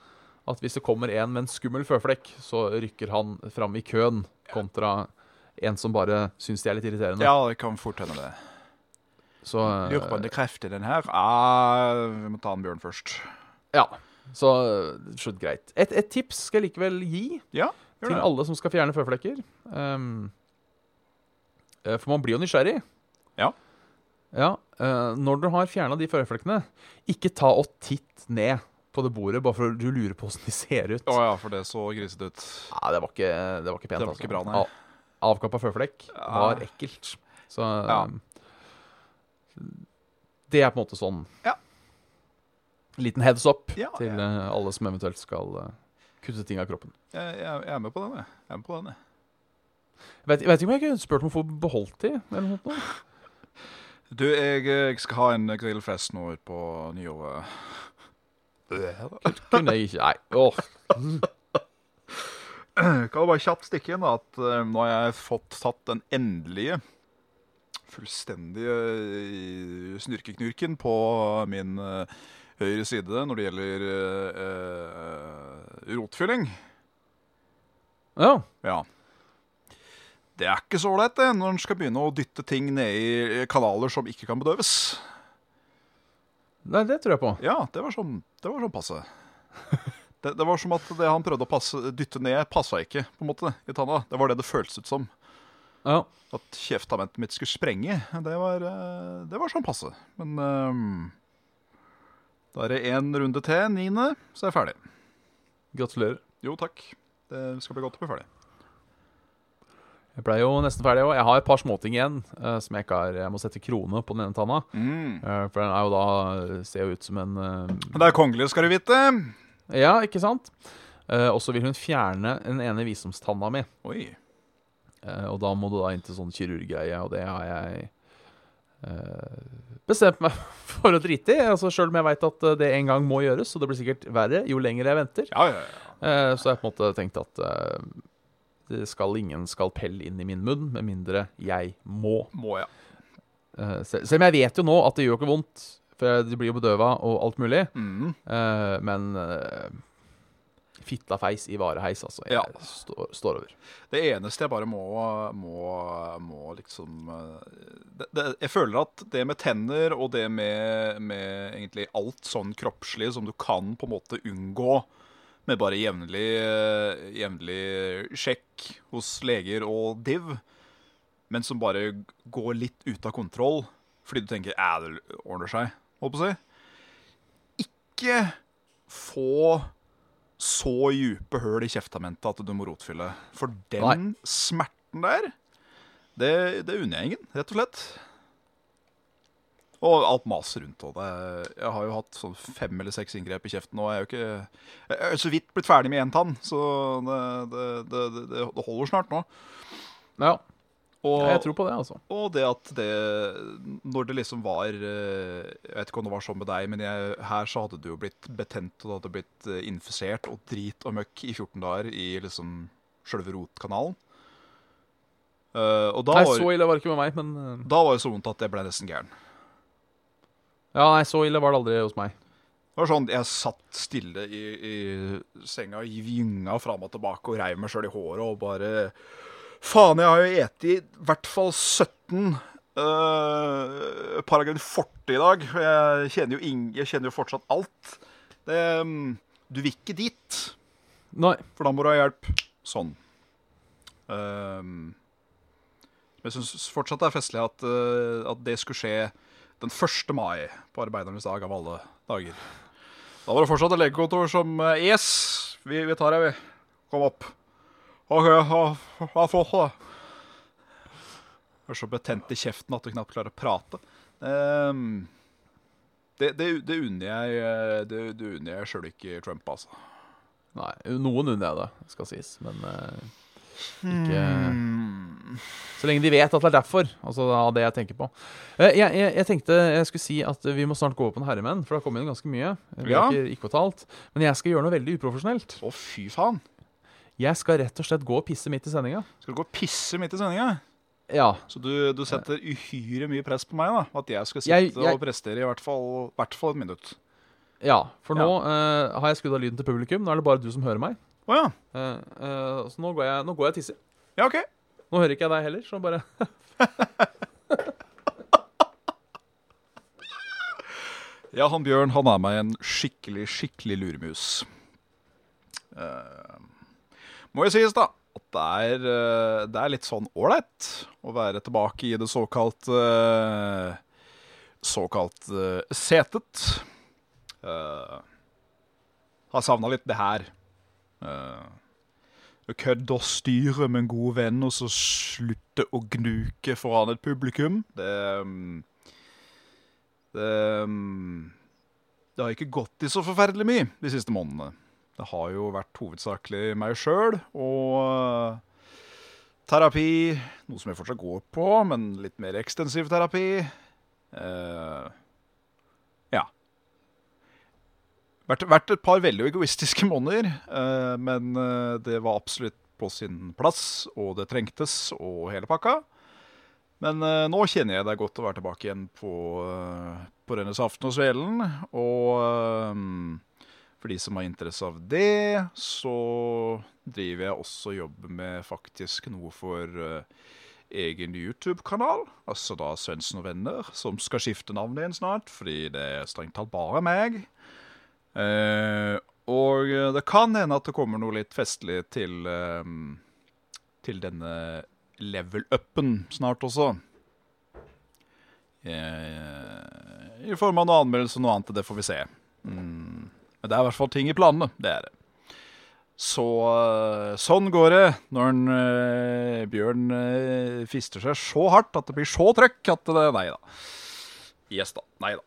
at hvis det kommer en med en skummel føflekk, så rykker han fram i køen kontra en som bare syns de er litt irriterende. Ja, det kan fort hende det. Så, eh, Lurer på om det krefter den her. Ah, vi må ta en bjørn først. ja. Så slutt greit. Et, et tips skal jeg likevel gi Ja, til det. alle som skal fjerne føflekker. Um, eh, for man blir jo nysgjerrig. Ja. Ja, uh, Når du har fjerna de føflekkene, ikke ta og titt ned på det bordet bare for du lurer på åssen de ser ut. Å ja, for det så grisete ut. Nei, det var ikke, det var ikke pent. Det var ikke bra, nei. Av- Avkappa føflekk var ekkelt. Så Ja. um, Det er på en måte sånn Ja. Liten heads up Ja, til eh, alle som eventuelt skal eh, kutte ting av kroppen. Jeg, jeg, jeg er med på den, jeg. jeg, er med på den, jeg. Jeg vet, jeg vet ikke om jeg kunne spurt om å få beholdt de, eller noe sånt. *laughs* Du, jeg, jeg skal ha en grillfest nå på nyåret. Kunne jeg ikke Nei. Åh. Kan jeg bare kjapt stikke inn da, at eh, nå har jeg fått tatt den endelige, fullstendige eh, snurkeknurken på min eh, høyre side når det gjelder eh, eh, rotfylling. Ja. Ja. Det er ikke så ålreit det, når en skal begynne å dytte ting ned i kanaler som ikke kan bedøves. Nei, det tror jeg på. Ja, det var sånn, det var sånn passe. *laughs* Det, det var som at det han prøvde å passe, dytte ned, passa ikke på en måte i tanna. Det var det det føltes ut som. Ja. At kjeftamentet mitt skulle sprenge. Det var, eh, det var sånn passe. Men um, da er det én runde til, niende, så er jeg ferdig. Gratulerer. Jo, takk. Det skal bli godt å bli ferdig. Jeg ble jo nesten ferdig òg. Jeg har et par småting igjen uh, som jeg ikke har Jeg må sette krone på den ene tanna. Mm. Uh, for den er jo da ser jo ut som en uh, Det er kongelig, skal du vite. Ja, ikke sant? Og så vil hun fjerne den ene visdomstanna mi. Oi. Og da må du da inn til sånn kirurggreie, og det har jeg bestemt meg *laughs* for å drite i. Altså, Sjøl om jeg veit at det en gang må gjøres, og det blir sikkert verre jo lenger jeg venter. Ja, ja, ja. Så jeg på en måte tenkt at det skal ingen skalpell inn i min munn, med mindre jeg må. Må ja. Uh, se- selv om jeg vet jo nå at det gjør ikke vondt, for det blir jo bedøva og alt mulig. Mm. Uh, men uh, fittafeis i vareheis, altså. Jeg Ja. står, står over. Det eneste jeg bare må, må, må liksom eh, det, det, Jeg føler at det med tenner og det med, med egentlig alt sånn kroppslig som du kan på en måte unngå med bare jevnlig, eh, jevnlig sjekk hos leger og div, men som bare går litt ut av kontroll fordi du tenker at det ordner seg, holdt på å si. Ikke få så djupe høl i kjeftamentet at du må rotfylle. For den Nei. smerten der, det, det unner jeg ingen, rett og slett. Og alt maset rundt og det. Jeg har jo hatt sånn fem eller seks inngrep i kjeften, og jeg er jo ikke Jeg er så vidt blitt ferdig med én tann, så det, det, det, holder snart nå. Ja, Og, jeg tror på det, altså. og det at det Når det liksom var eh, Jeg vet ikke om det var sånn med deg, men jeg, her så hadde du jo blitt betent, og du hadde blitt eh, infisert og drit og møkk i 14 dager i liksom sjølve rotkanalen. Uh, Nei, så ille var det ikke med meg, men da var det så vondt at jeg ble nesten gæren. Ja, nei, så ille var det aldri hos meg. Det var sånn, Jeg satt stille i, i senga, gynga fram og tilbake og reiv meg sjøl i håret og bare Faen, jeg har jo spist i hvert fall 17 uh, paragraf 40 i dag. og Jeg kjenner jo, ing jeg kjenner jo fortsatt alt. Det, mm, du vil ikke dit, Nei. for da må du ha hjelp. Sånn. Um, jeg syns fortsatt det er festlig at, uh, at det skulle skje den 1. mai, på arbeidernes dag av alle dager. Da var det fortsatt et legekontor som eh, Yes, vi, vi tar deg, vi. Kom opp. OK, ha fått det. Er så betent i kjeften at du knapt klarer å prate. Um, det, det, det unner jeg eh, Det, det unner jeg sjøl ikke Trump, altså. Nei, noen unner jeg det, skal sies, men eh, ikke Hmm. Så lenge de vet at det er derfor. Altså av det jeg tenker på. Eh, jeg, jeg, jeg tenkte jeg skulle si at vi må snart gå over på en herremenn, for det har kommet inn ganske mye. Vi Ja. ikke, ikke. Men jeg skal gjøre noe veldig uprofesjonelt. Å, fy faen. Jeg skal rett og slett gå og pisse midt i sendinga. Skal du gå og pisse midt i sendinga? Ja. Så du, du setter uhyre mye press på meg, da? At jeg skal sitte Jeg- og prestere i hvert fall, hvert fall et minutt? ja. For Ja. nå eh, har jeg skrudd av lyden til publikum. Nå er det bare du som hører meg. Å ja. uh, uh, så nå går jeg, nå går jeg og tisser. Ja, OK. Nå hører ikke jeg deg heller, så bare *laughs* Ja, han Bjørn han er meg en skikkelig, skikkelig luremus. Uh, må jo sies, da, at det er, uh, det er litt sånn ålreit å være tilbake i det såkalt uh, Såkalt setet. Har savna litt det her. Uh, Kødde og styre med en god venn, og så slutte å gnuke foran et publikum. Det um, det, um, det har ikke gått i så forferdelig mye de siste månedene. Det har jo vært hovedsakelig meg sjøl og uh, terapi. Noe som jeg fortsatt går på, men litt mer ekstensiv terapi. Eh, ja. Vært, vært et par veldig egoistiske måneder, eh, men eh, det var absolutt på sin plass, og det trengtes, og hele pakka. Men eh, nå kjenner jeg det er godt å være tilbake igjen på, på denne saften og svelen. Og for de som har interesse av det, så driver jeg også og jobber med faktisk noe for uh, egen YouTube-kanal. Altså da Svendsen og venner, som skal skifte navnet igjen snart, fordi det er strengt talt bare meg. Eh, og eh, det kan hende at det kommer noe litt festlig til, eh, til denne level-upen snart også. I form av noe anmeldelse og noe annet, det får vi se. Mm. Men det er i hvert fall ting i planene. Det er det. Så sånn går det når en, eh, Bjørn eh, fister seg så hardt at det blir så trøkk at det Nei da. Yes da. Nei da.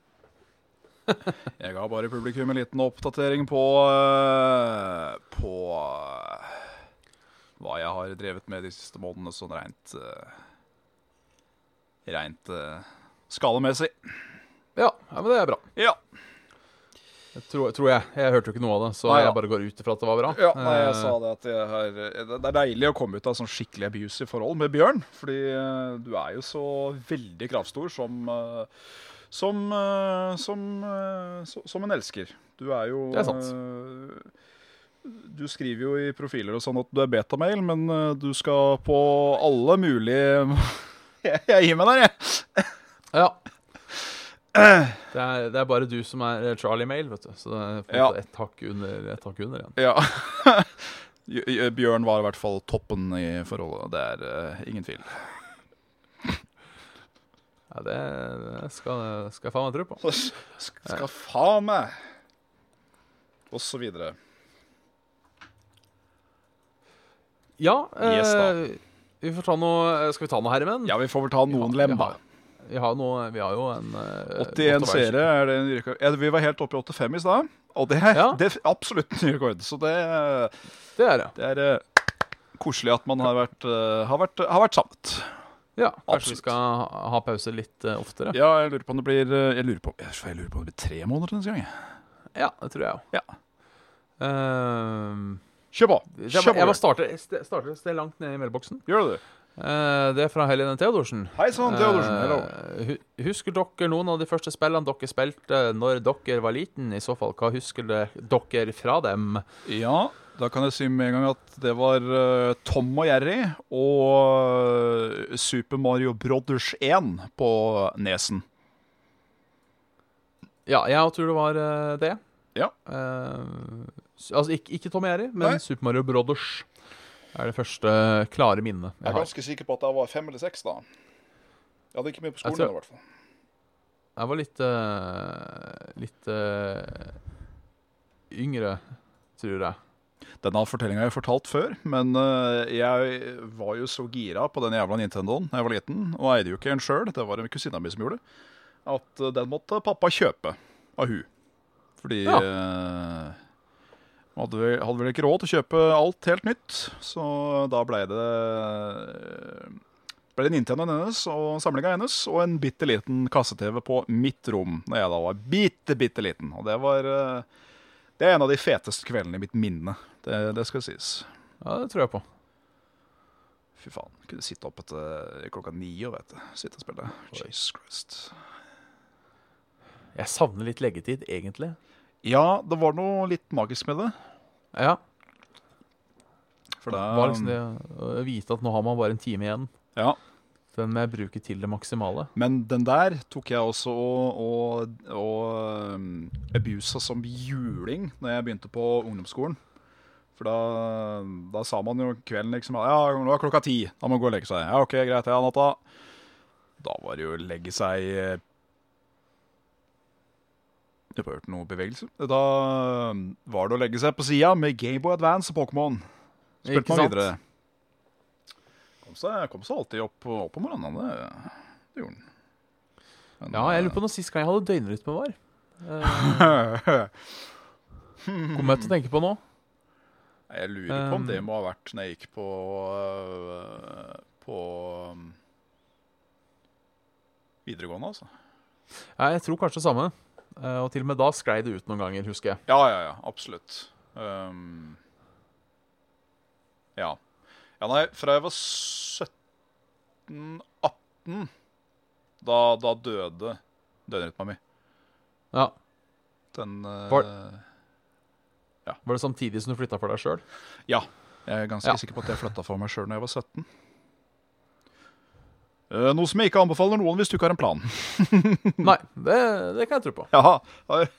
*laughs* Jeg ga bare publikum en liten oppdatering på eh, På eh, hva jeg har drevet med de siste månedene, sånn rent eh, Rent skalemessig. Ja, ja, men det er bra. Ja. Tror, tror jeg. Jeg hørte jo ikke noe av det, så Nei, ja. jeg bare går ut ifra at det var bra. Ja, nei, jeg Eh, sa det at jeg har, det er deilig å komme ut av sånn skikkelig abusive forhold med Bjørn. Fordi eh, du er jo så veldig kravstor som som, som, eh, som, eh, som en elsker. Du er jo Det er sant. eh, Du skriver jo i profiler og sånn at du er betamail, men eh, du skal på alle mulige *laughs* jeg gir meg der, jeg. Ja. Det er, det er bare du som er eh, Charlie Mail, vet du. Så det er Ja. ett hakk under, et hakk under igjen. Ja. *laughs* Bjørn var i hvert fall toppen i forholdet. Det er uh, ingen tvil. Ja, det, det skal, skal jeg faen meg tro på. Sk- Skal faen meg Og så videre. Ja, eh, Yes, vi får ta noe Skal vi ta noe, herremenn? Ja, vi får vel ta noen lem, vi da. har, vi har, noe, vi har jo en uh, 81 godt seere er det en ny rekord. Ja, vi var helt oppe i 85 i stad. Og det er, Ja. det er absolutt en ny rekord. Så det, Det er det. det er uh, koselig at man har vært, uh, har vært, har vært samlet. Ja, Kanskje Absolutt. vi skal ha, pause litt eh, oftere? Ja, jeg lurer på om det blir Jeg lurer på, jeg lurer på om det blir tre måneder neste gang. Ja, det tror jeg òg. Ja. Kjør på. jeg, Kjør jeg på. bare Bjørn. starter, starter langt ned i mailboksen. Gjør du det? Eh, det er fra Helene Theodorsen. Hei sann, Theodorsen. Hello. Eh, husker dere noen av de første spillene dere spilte når dere var liten? I så fall, hva husker dere fra dem? Ja, da kan jeg si med en gang at det var eh, Tom og Jerry og Super Mario Brothers 1 på nesen. Ja, jeg tror det var det. Ja. Altså ikke, ikke Tom og Jerry, men Nei. Super Mario Brothers er det første klare minnet Jeg jeg er har. ganske sikker på at jeg var fem eller seks da. Jeg hadde ikke mye på skolen tror- i hvert fall. Jeg var litt uh, litt uh, yngre, tror jeg. Denne fortellinga har jeg fortalt før, men uh, jeg var jo så gira på den jævla Nintendoen da jeg var liten, og eide jo ikke en sjøl, det var en kusina mi som gjorde det, at den måtte pappa kjøpe av hun. Fordi Ja. Hadde, vi, hadde vel ikke råd til å kjøpe alt helt nytt, så da ble det ble det Nintendoen hennes og samlinga hennes og en bitte liten kasse-TV på mitt rom når jeg da var bitte, bitte liten. Og det var Det er en av de feteste kveldene i mitt minne. Det, det skal sies. Ja, det tror jeg på. Fy faen. Kunne sitte opp etter klokka ni og vet du. Sitte og spille. Jesus Christ. Jeg savner litt leggetid, egentlig. Ja, det var noe litt magisk med det. Ja. For det Det var liksom det å vite at nå har man bare en time igjen. Ja. Den må jeg bruke til det maksimale. Men den der tok jeg også og, og, og um, abusa som juling når jeg begynte på ungdomsskolen. For da, da sa man jo kvelden liksom Ja, nå er klokka ti. Da må man gå og legge seg. Ja, OK, greit. Ja, natta. Da var det jo å legge seg eh, Jeg har hørt noe bevegelse. Da var det å legge seg på sida med Gameboy Advance og Pokémon. Ikke Spilte man sant? videre. Kom seg, kom seg alltid opp, opp om morgenen. Det, det gjorde den. Men, Ja, jeg lurer på når sist gang jeg hadde døgnrytme var. Uh, *laughs* Kommer jeg til å tenke på nå? Jeg lurer på om Um, det må ha vært når jeg gikk på øh, På um, videregående, altså. Ja, jeg tror kanskje det samme. Eh, og til og med da sklei det ut noen ganger, husker jeg. Ja, ja, ja. Absolutt. Um, ja. Ja, nei, fra jeg var 17-18 da, da døde døgnrytma mi. Ja, Den øh, Var- Var det samtidig som du flytta for deg sjøl? Ja. Jeg er ganske Ja. sikker på at jeg flytta for meg sjøl når jeg var 17. Eh, noe som jeg ikke anbefaler noen hvis du ikke har en plan. *laughs* Nei, det, det kan jeg tro på. *laughs* Jaha. Jeg,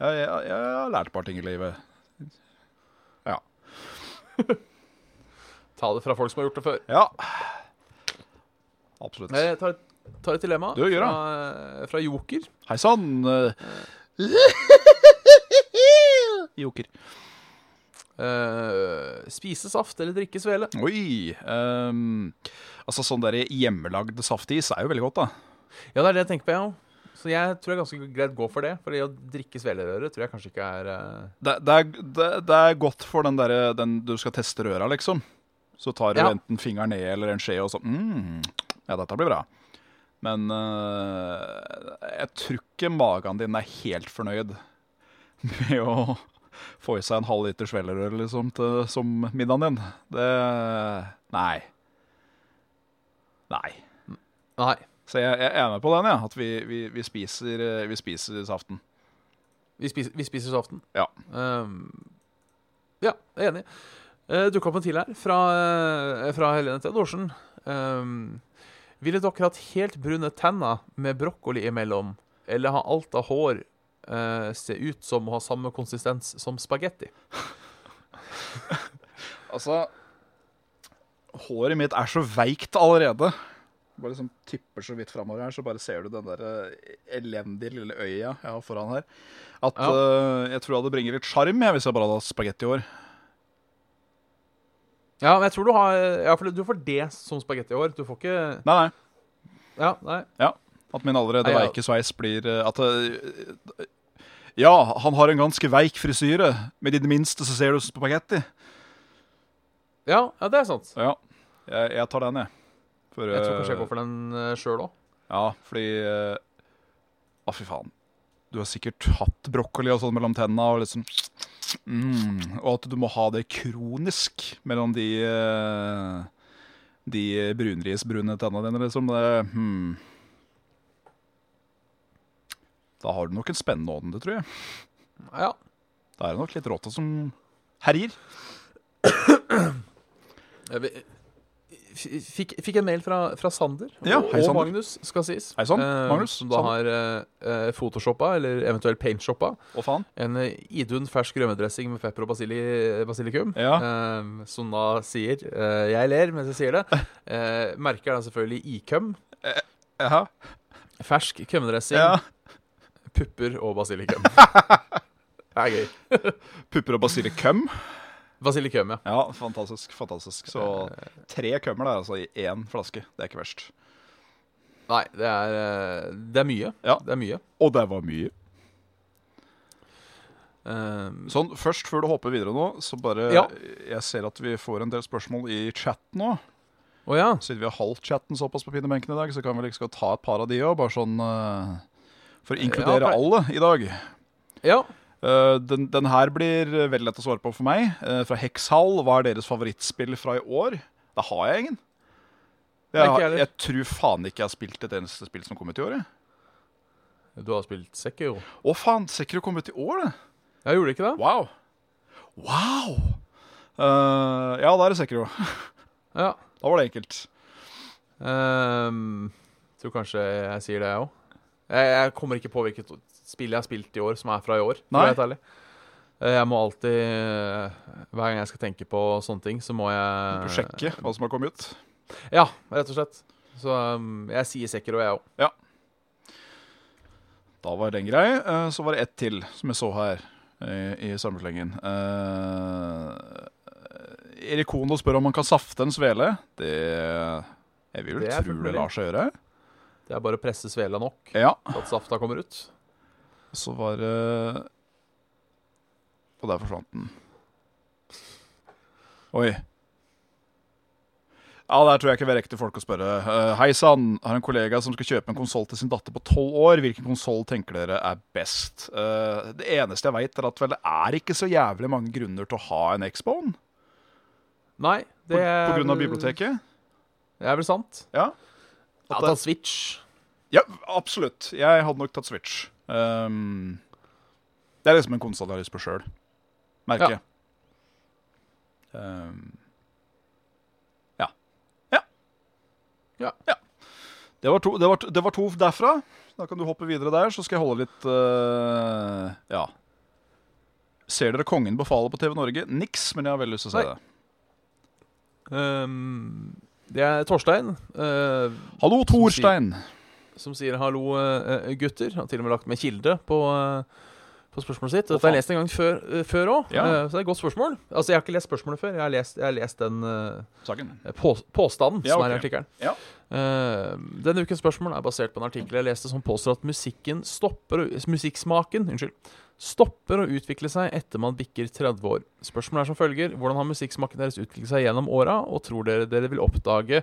jeg, jeg, jeg har lært et par ting i livet. Ja. *laughs* Ta det fra folk som har gjort det før. ja. Absolutt. Jeg tar, et- tar et dilemma Du, gjør det. fra, fra Joker. Hei sann. eh. Joker. Eh, spise saft eller drikke svele? Oi. Um, altså sånn der hjemmelagd saftis er jo veldig godt, da. Ja, det er det jeg tenker på, jeg òg. Så jeg tror jeg ganske greit går for det. For å drikke svelerøre tror jeg kanskje ikke er uh... Det, det, er, det, det er godt for den derre den du skal teste røra, liksom. Så tar du Ja. enten fingeren ned eller en skje og så mm, Ja, dette blir bra. Men uh, jeg tror ikke magen din er helt fornøyd *laughs* med å få i seg en halv liter svellerøl liksom, til, som middagen din. Det Nei. Nei. Nei. Så jeg, jeg er med på den, ja. At vi, vi, vi, spiser, eh, vi spiser saften. Vi spiser, vi spiser saften. Ja. Um, ja, jeg er enig. Uh, Dukka opp en til her, fra, eh, fra Helene Theodorsen. Um, ville dere hatt helt brune tenner med brokkoli imellom, eller ha alt av hår eh, se ut som å ha samme konsistens som spagetti? *laughs* Altså Håret mitt er så veikt allerede. Bare liksom tipper så vidt framover her, så bare ser du den der eh, elendige lille øya jeg har foran her. At Ja. uh, jeg tror det hadde bringer litt sjarm hvis jeg bare hadde hatt spagettiår. Ja, men jeg tror du har Ja, for du får det som spagettihår. Du får ikke Nei, nei. Ja, nei. At min allerede veike sveis blir eh, At eh, Ja, han har en ganske veik frisyre, men i det minste så ser du spagetti. Ja, ja, det er sant. Ja, jeg, jeg tar den, jeg. For, Jeg tror kanskje jeg eh, går for den uh, sjøl òg. Ja, fordi eh, Å, fy faen. Du har sikkert hatt brokkoli og sånn mellom tenna, og liksom mm, Og at du må ha det kronisk mellom de eh, De brunrisbrune tenna dine, liksom. Det, hmm. Da har du nok en spennende ånde, tror jeg. Ja. Da er det nok litt råta som herjer. Fikk, fikk en mail fra, fra Sander Ja, og, og. Magnus, skal sies. Hei sann, Eh, Magnus. Som da har eh, eh, photoshoppa, eller eventuelt paintshoppa, oh, faen. en eh, Idun fersk rømmedressing med pepper og basili, basilikum. Ja. eh, som da sier eh, Jeg ler mens jeg sier det. *laughs* Eh, merker da selvfølgelig. Jaha. Fersk kømmedressing, Ja. Pupper og basilikum. *laughs* det er gøy. Pupper og basilikum. Basilikum, ja. Ja, fantastisk. fantastisk. Så tre kømmer der, altså, i én flaske. Det er ikke verst. Nei, det er, eh, det er mye. Ja. Det er mye. Og det var mye. Um, Sånn, Først, før du hopper videre nå, så bare Ja. Jeg ser at vi får en del spørsmål i chatten nå. Å ja. Siden vi har holdt chatten såpass på pinebenken i dag, så kan vi liksom ta et par av de òg, bare sånn eh, For å inkludere Ja, alle i dag. Ja. Eh, den, den her blir veldig lett å svare på for meg. Eh, fra Hexhall, hva er deres favorittspill fra i år? Da har jeg ingen. Jeg, har, jeg jeg tror faen ikke jeg har spilt et eneste spill som kom ut i år. jeg. Du har spilt Sekiro. Å faen, Sekiro kom ut i år, det. Jeg gjorde ikke det? Wow. Wow! Uh, ja, da er det Sekiro. Ja. Da var det enkelt. Um, tror kanskje jeg sier det, jeg òg. Jeg, jeg kommer ikke på hvilket spill jeg har spilt i år som er fra i år. Nei. Jeg, ærlig. Eh, Jeg må alltid eh, Hver gang jeg skal tenke på sånne ting, så må jeg Du sjekke hva som har kommet ut. Ja, rett og slett. Så um, jeg sier Sekiro, jeg òg. Da var den grei. Eh, Så var det ett til som jeg så her i, i sammenslengen. Uh, Erik Kono spør om man kan safte en svele. Det Jeg vil jo, vel tro det lar seg gjøre. Det er bare å presse svela nok Ja. til at safta kommer ut. Så var det Og der forsvant den. Oi. Ja, Der tror jeg ikke vi er riktige folk å spørre. Uh, Hei sann, har en kollega som skal kjøpe en konsoll til sin datter på tolv år. Hvilken konsoll tenker dere er best? Uh, det eneste jeg veit, er at vel det er ikke så jævlig mange grunner til å ha en X-Bone. Nei, det er på grunn av biblioteket. Det er vel sant. Ja. At ja, ta Switch. Ja, absolutt. Jeg hadde nok tatt Switch. Um, det er liksom en konsoll jeg har lyst på sjøl. Merker jeg. Um, ja. Ja. Ja. Det var, to, det, var, det var to derfra. Da kan du hoppe videre der, så skal jeg holde litt uh, Ja. Ser dere Kongen befaler på TV Norge? Niks, men jeg har veldig lyst til å se Nei. det. Um, det er Torstein Uh, Hallo, Torstein. Som sier 'hallo, eh, gutter'. Han har til og med lagt med kilde på, eh, på spørsmålet sitt. Dette har jeg lest en gang før, òg, Ja. så det er et godt spørsmål. Altså, Jeg har ikke lest spørsmålet før, jeg har lest, jeg har lest den eh, Saken. på, påstanden Ja, som er i artikkelen. Ja. Uh, denne ukens spørsmål er basert på en artikkel jeg leste som påstår at musikken stopper musikksmaken unnskyld, stopper å utvikle seg etter man bikker 30 år. Spørsmålet er som følger Hvordan har musikksmaken deres utviklet seg gjennom åra, og tror dere dere vil oppdage eh,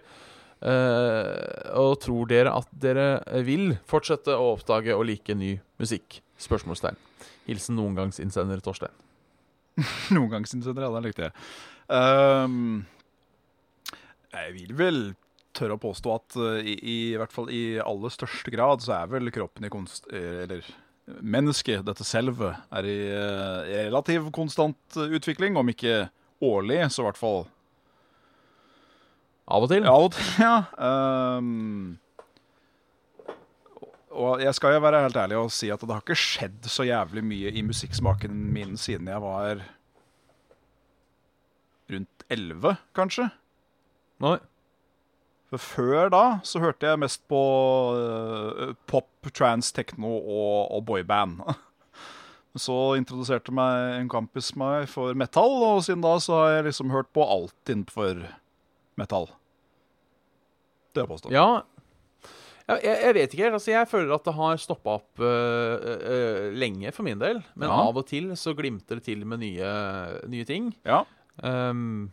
Og tror dere at dere vil fortsette å oppdage og like ny musikk? Spørsmålstegn. Hilsen noengangsinnsender Torstein. *laughs* noengangsinnsender, gang ja, den likte jeg. Um, jeg vil vel tørre å påstå at uh, i, i, hvert fall i aller største grad så er vel kroppen i konst... eh, Eller mennesket, dette selve, er i uh, relativ konstant eh, utvikling. Om ikke årlig, så i hvert fall Av og til. av og til. Ja. Um, *laughs* og jeg skal jo være helt ærlig og si at det har ikke skjedd så jævlig mye i musikksmaken min siden jeg var rundt 11, kanskje. Nei. For før da så hørte jeg mest på uh, pop, trans, techno og, og boyband. *laughs* Så introduserte meg en kompis meg for metal, og siden da så har jeg liksom hørt på alt innenfor metal. Det er påstått. Ja jeg, jeg jeg vet ikke helt. Altså, jeg føler at det har stoppa opp øh, øh, lenge for min del. Men Ja. av og til så glimter det til med nye, nye ting. Ja. Um,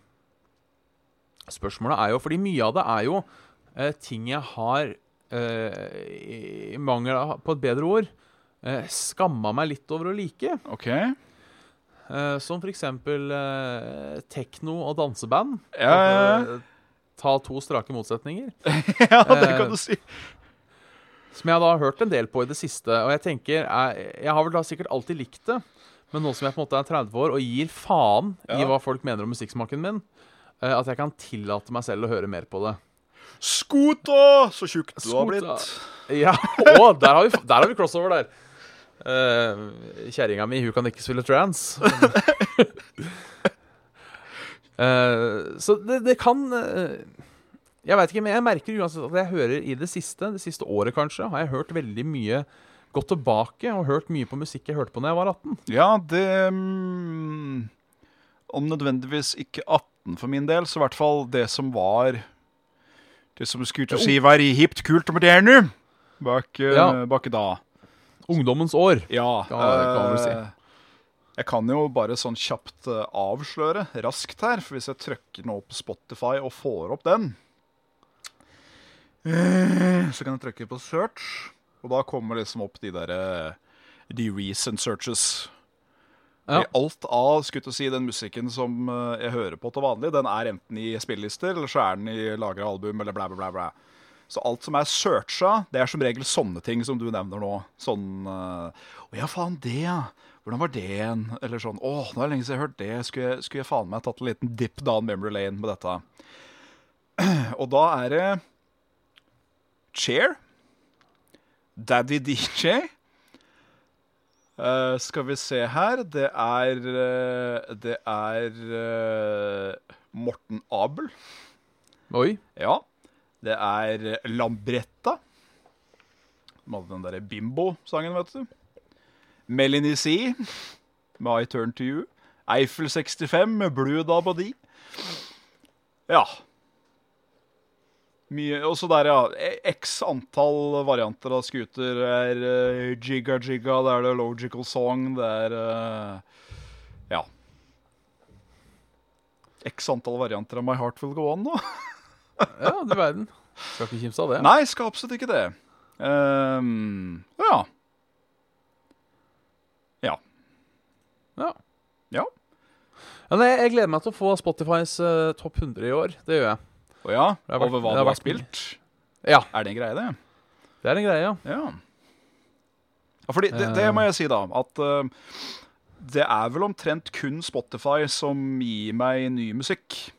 spørsmålet er jo Fordi mye av det er jo uh, ting jeg har uh, I mangel på et bedre ord uh, skamma meg litt over å like. OK. Uh, som for eksempel tekno og danseband. Ja, ja, ja. Eh, Ta to strake motsetninger. *laughs* ja, det Eh, kan du si. Som jeg da har hørt en del på i det siste. Og jeg tenker, jeg, jeg har vel da sikkert alltid likt det. Men nå som jeg på en måte er 30 år og gir faen i hva folk mener om musikksmaken min, eh, at jeg kan tillate meg selv å høre mer på det. Scooter! Så tjukk du har blitt. Ja, *laughs* å, der har vi, der har vi crossover der. Uh, Kjerringa mi, hun kan ikke spille trans. *laughs* Eh, så det, det kan uh, Jeg veit ikke, men jeg merker uansett at jeg hører i det siste, det siste året kanskje, har jeg hørt veldig mye Gått tilbake og hørt mye på musikk jeg hørte på da jeg var 18. Ja, det um, om nødvendigvis ikke 18 for min del, så i hvert fall det som var Det som skulle til å si var hipt, kult og moderne bak, eh, Ja. bak da. Ungdommens år. Ja. Kan- kan man vel si. Eh, Jeg kan jo bare sånn kjapt eh, avsløre raskt her, for hvis jeg trykker nå på Spotify og får opp den eh, Så kan jeg trykke på search, og da kommer liksom opp de derre De recent searches. Ja. Alt av til å si, den musikken som eh, jeg hører på til vanlig, den er enten i spillelister, eller så er den i lagra album, eller bla, bla, bla. Så alt som er searcha, det er som regel sånne ting som du nevner nå. Sånn eh, Å ja, faen, det, ja. Hvordan var det igjen? Eller sånn Å, nå er det lenge siden jeg har hørt det. Skulle jeg, skulle jeg faen meg tatt en liten dip down memory lane med dette? *clears throat* Og da er det Chair. Daddy DJ. Uh, skal vi se her Det er uh, Det er uh, Morten Abel. Oi. Ja. Det er Lambretta. Hadde den derre Bimbo-sangen, vet du. Melanie C. med I Turn To You. Eiffel 65 med Blue Dabadi. Ja. Mye Også der, ja. X antall varianter av scooter. Det er uh, Jigga Jigga, det er det Logical Song, det er uh, Ja. X antall varianter av My Heart Will Go On nå. *laughs* Ja, du verden. Skal ikke kimse av det. Nei, skal absolutt ikke det. Um, ja. Ja. Ja. Ja. Ja, nei, jeg gleder meg til å få Spotifys eh, topp 100 i år. Det gjør jeg. Å ja, Det har vært- over hva det du har har vært- spilt. Ja, Er det en greie, det? det er en greie, ja. Ja. ja fordi det, det må jeg si, da. At eh, det er vel omtrent kun Spotify som gir meg ny musikk.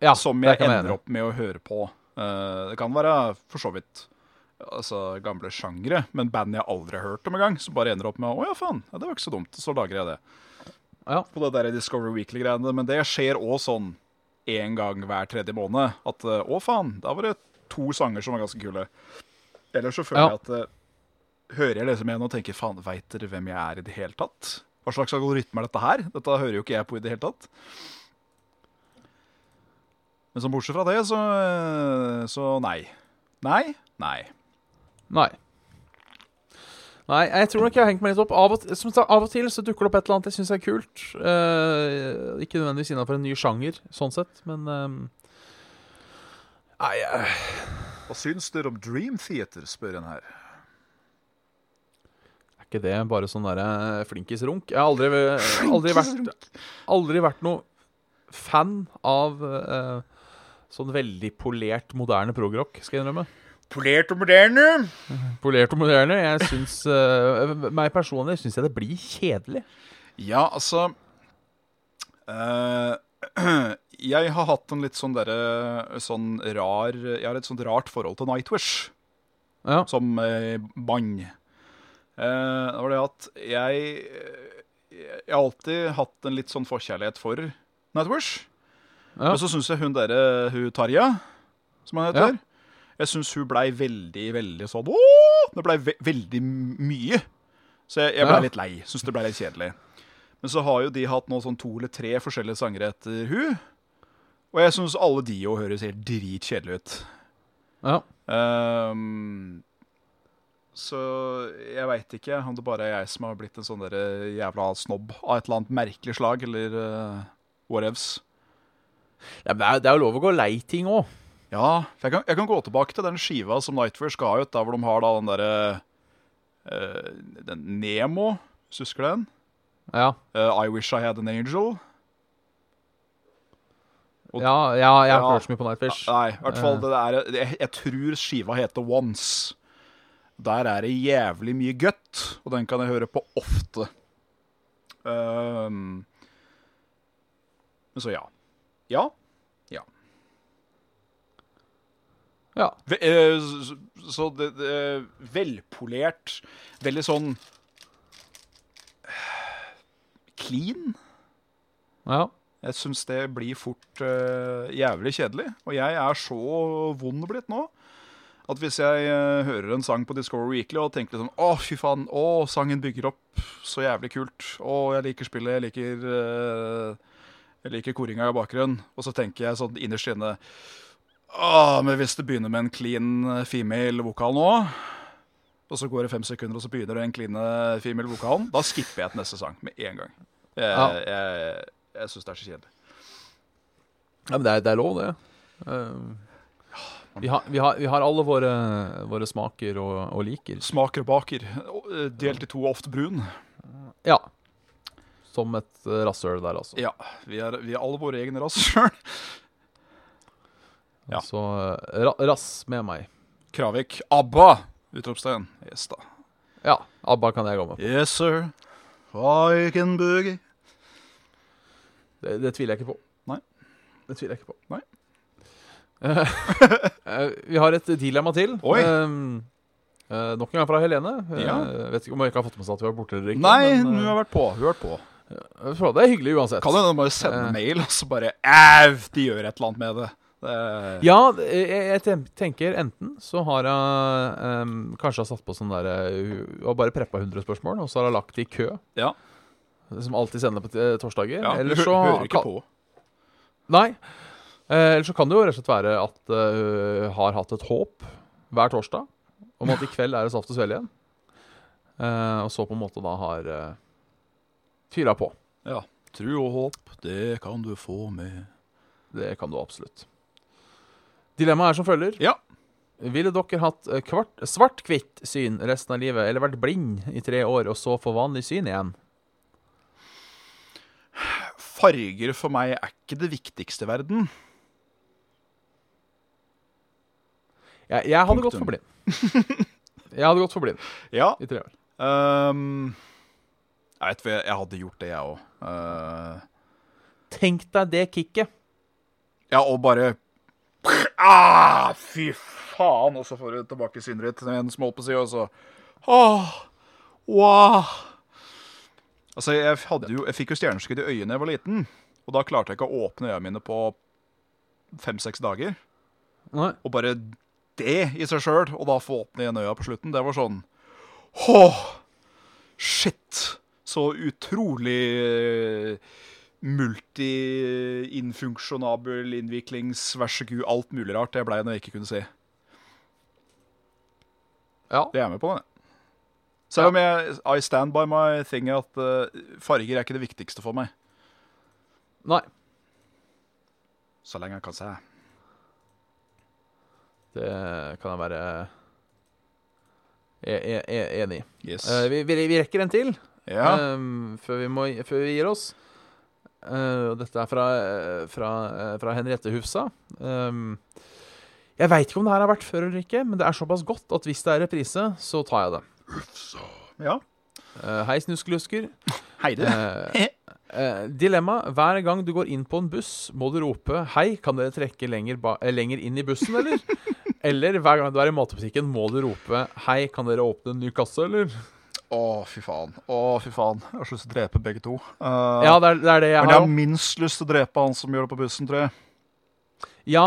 ja som det jeg kan være ender enig. opp med å høre på. Eh, det kan være for så vidt altså, gamle sjangre, men band jeg aldri har hørt om engang. Som bare ender opp med 'Å ja, faen, ja, det var ikke så dumt'. Så lager jeg det. Ja. På det der Discovery Weekly-greiene. Men det skjer òg sånn én gang hver tredje måned. At eh, 'Å, faen, da var det to sanger som var ganske kule'. Eller så føler jeg at eh, Hører jeg liksom igjen og tenker 'faen, veit dere hvem jeg er i det hele tatt'? Hva slags algoritme er dette her? Dette hører jo ikke jeg på i det hele tatt. Men som bortsett fra det, så, så nei. Nei, nei. Nei. Nei, jeg tror nok jeg har hengt meg litt opp. Av og, som sagt, av og til så dukker det opp et eller annet jeg syns er kult. Uh, ikke nødvendigvis innafor en ny sjanger, sånn sett, men eh, Nei, uh. Hva syns dere om Dream Theater, spør en her. er ikke det bare sånn derre flinkisrunk? Jeg har aldri, aldri, vært, aldri vært noe fan av uh, sånn veldig polert, moderne progrock, skal jeg innrømme. Polert og moderne. Polert og moderne. Jeg syns uh, Meg personlig syns jeg det blir kjedelig. Ja, altså uh, *clears throat* Jeg har hatt en litt sånn derre Sånn rar Jeg har et sånt rart forhold til Nightwish Ja. som uh, mann. Uh, det var det at jeg Jeg har alltid hatt en litt sånn forkjærlighet for Nightwish. Ja. Og så syns jeg hun derre hun Tarja, som hun heter Jeg syns hun blei veldig, veldig sånn Åh! Det blei ve veldig mye. Så jeg, jeg blei litt lei. Syns det blei litt kjedelig. Men så har jo de hatt nå sånn to eller tre forskjellige sanger etter hun. Og jeg syns alle de jo høres helt dritkjedelige ut. ja. Um, så jeg veit ikke om det bare er jeg som har blitt en sånn der jævla snobb av et eller annet merkelig slag, eller uh, whatevs. Ja, det, er, det er jo lov å gå lei ting òg. Ja, for jeg kan, jeg kan gå tilbake til den skiva som Nightwish ga ut, der hvor de har da den derre uh, Den Nemo, hvis du husker den? Ja. Uh, I Wish I Had An Angel. Og- ja, ja, jeg har ikke hørt så mye på Nightwish. Nei, i hvert fall Eh. det der jeg, jeg tror skiva heter Once. Der er det jævlig mye gutt, og den kan jeg høre på ofte. Um, så ja. Ja. Ja. Eh, så så det, det Velpolert. Veldig sånn *sighs* Clean. ja. Jeg syns det blir fort uh, jævlig kjedelig. Og jeg er så vond blitt nå at hvis jeg uh, hører en sang på Discovery Weekly og tenker sånn Å, fy faen. Å, sangen bygger opp så jævlig kult. Å, jeg liker spillet. Jeg liker uh, Jeg liker koringa i bakgrunnen. Og så tenker jeg sånn innerst inne Åh, men hvis det begynner med en clean eh, female vokal nå, og så går det fem sekunder, og så begynner det en clean eh, female vokalen, da skipper jeg til neste sang med en gang. Jeg, Ja. jeg, jeg syns det er så kjedelig. Ja, men det er, det er lov, det. Eh, vi, har, vi, har, vi har alle våre, våre smaker og, og liker. Smaker og baker. Delt i to, ofte brun. Ja. Som et rasshøl der, altså. Ja, vi er, vi er alle våre egne raser sjøl. Ja. Så eh, ra, rass med meg. Kravik. ABBA! Utropstegn. Yes, da. Ja, ABBA kan jeg gå med på. Yes, sir. I can boogie. Det, det tviler jeg ikke på. Nei. Det tviler jeg ikke på. Nei. Eh, *laughs* eh, vi har et dilemma til. Oi. Um, Uh, nok en gang fra Helene. Ja. Uh, vet ikke om jeg ikke har fått med seg at vi var borte eller ikke. Nei, men, hun eh, har vært på. Hun har vært på. Uh, Det er hyggelig uansett. Kan hende hun bare sende Eh. mail, og så bare Au! De gjør et eller annet med det. Det Ja, jeg, jeg tenker enten så har hun um, kanskje har satt på sånn der Og Hun har bare preppa 100 spørsmål, og så har hun lagt det i kø. Ja. Som alltid sender på torsdager. ja, Eller så hører ikke på. Nei. Eh, eller så kan det jo rett og slett være at hun uh, har hatt et håp hver torsdag om at i kveld er det saft og svele igjen. Eh, og så på en måte da har uh, fyra på. Ja. Tru og håp, det kan du få med Det kan du absolutt. Dilemmaet er som følger. Ja. Ville dere hatt eh, svart-hvitt syn resten av livet, eller vært blind i tre år og så få vanlig syn igjen? Farger for meg er ikke det viktigste i verden. Jeg, jeg hadde gått for blind. Jeg hadde gått for blind *laughs* Ja. i tre år. Um, jeg vet jeg hadde gjort det, jeg òg. Tenk deg det kicket. ja, og bare ah, Fy faen! Og så får du tilbake synet ditt med en small på sida, og så Åh, wow. Altså, jeg, jo, jeg fikk jo stjerneskudd i øyet da jeg var liten. Og da klarte jeg ikke å åpne øynene mine på fem-seks dager. Nei. Og bare det i seg sjøl, og da få åpne igjen øya på slutten, det var sånn Åh, shit! Så utrolig multi-infunksjonabel innviklings, vær så god, alt mulig rart Det blei når jeg ikke kunne si. Ja. Det er jeg med på, det. Selv om jeg I stand by my thing at uh, farger er ikke det viktigste for meg. Nei. Så lenge jeg kan se. Det kan jeg være e e e enig i. Yes. Uh, vi, vi, vi rekker en til ja. um, før, vi må, før vi gir oss. Eh, og dette er fra, eh, fra, eh, fra Henriette Hufsa. Um, jeg veit ikke om det her har vært før eller ikke, men det er såpass godt at hvis det er reprise, så tar jeg det. ja. Uh, hei, snuskelusker. *laughs* Hei, du. Uh, eh, dilemma. Hver gang du går inn på en buss, må du rope 'Hei, kan dere trekke lenger, ba lenger inn i bussen', eller? *laughs* eller hver gang du er i matbutikken, må du rope 'Hei, kan dere åpne en ny kasse', eller? Å, fy faen. Å, fy faen. Jeg har så lyst til å drepe begge to. Uh, Ja, det er det, er det jeg Men jeg har. minst lyst til å drepe han som gjør det på bussen, tror jeg. Ja,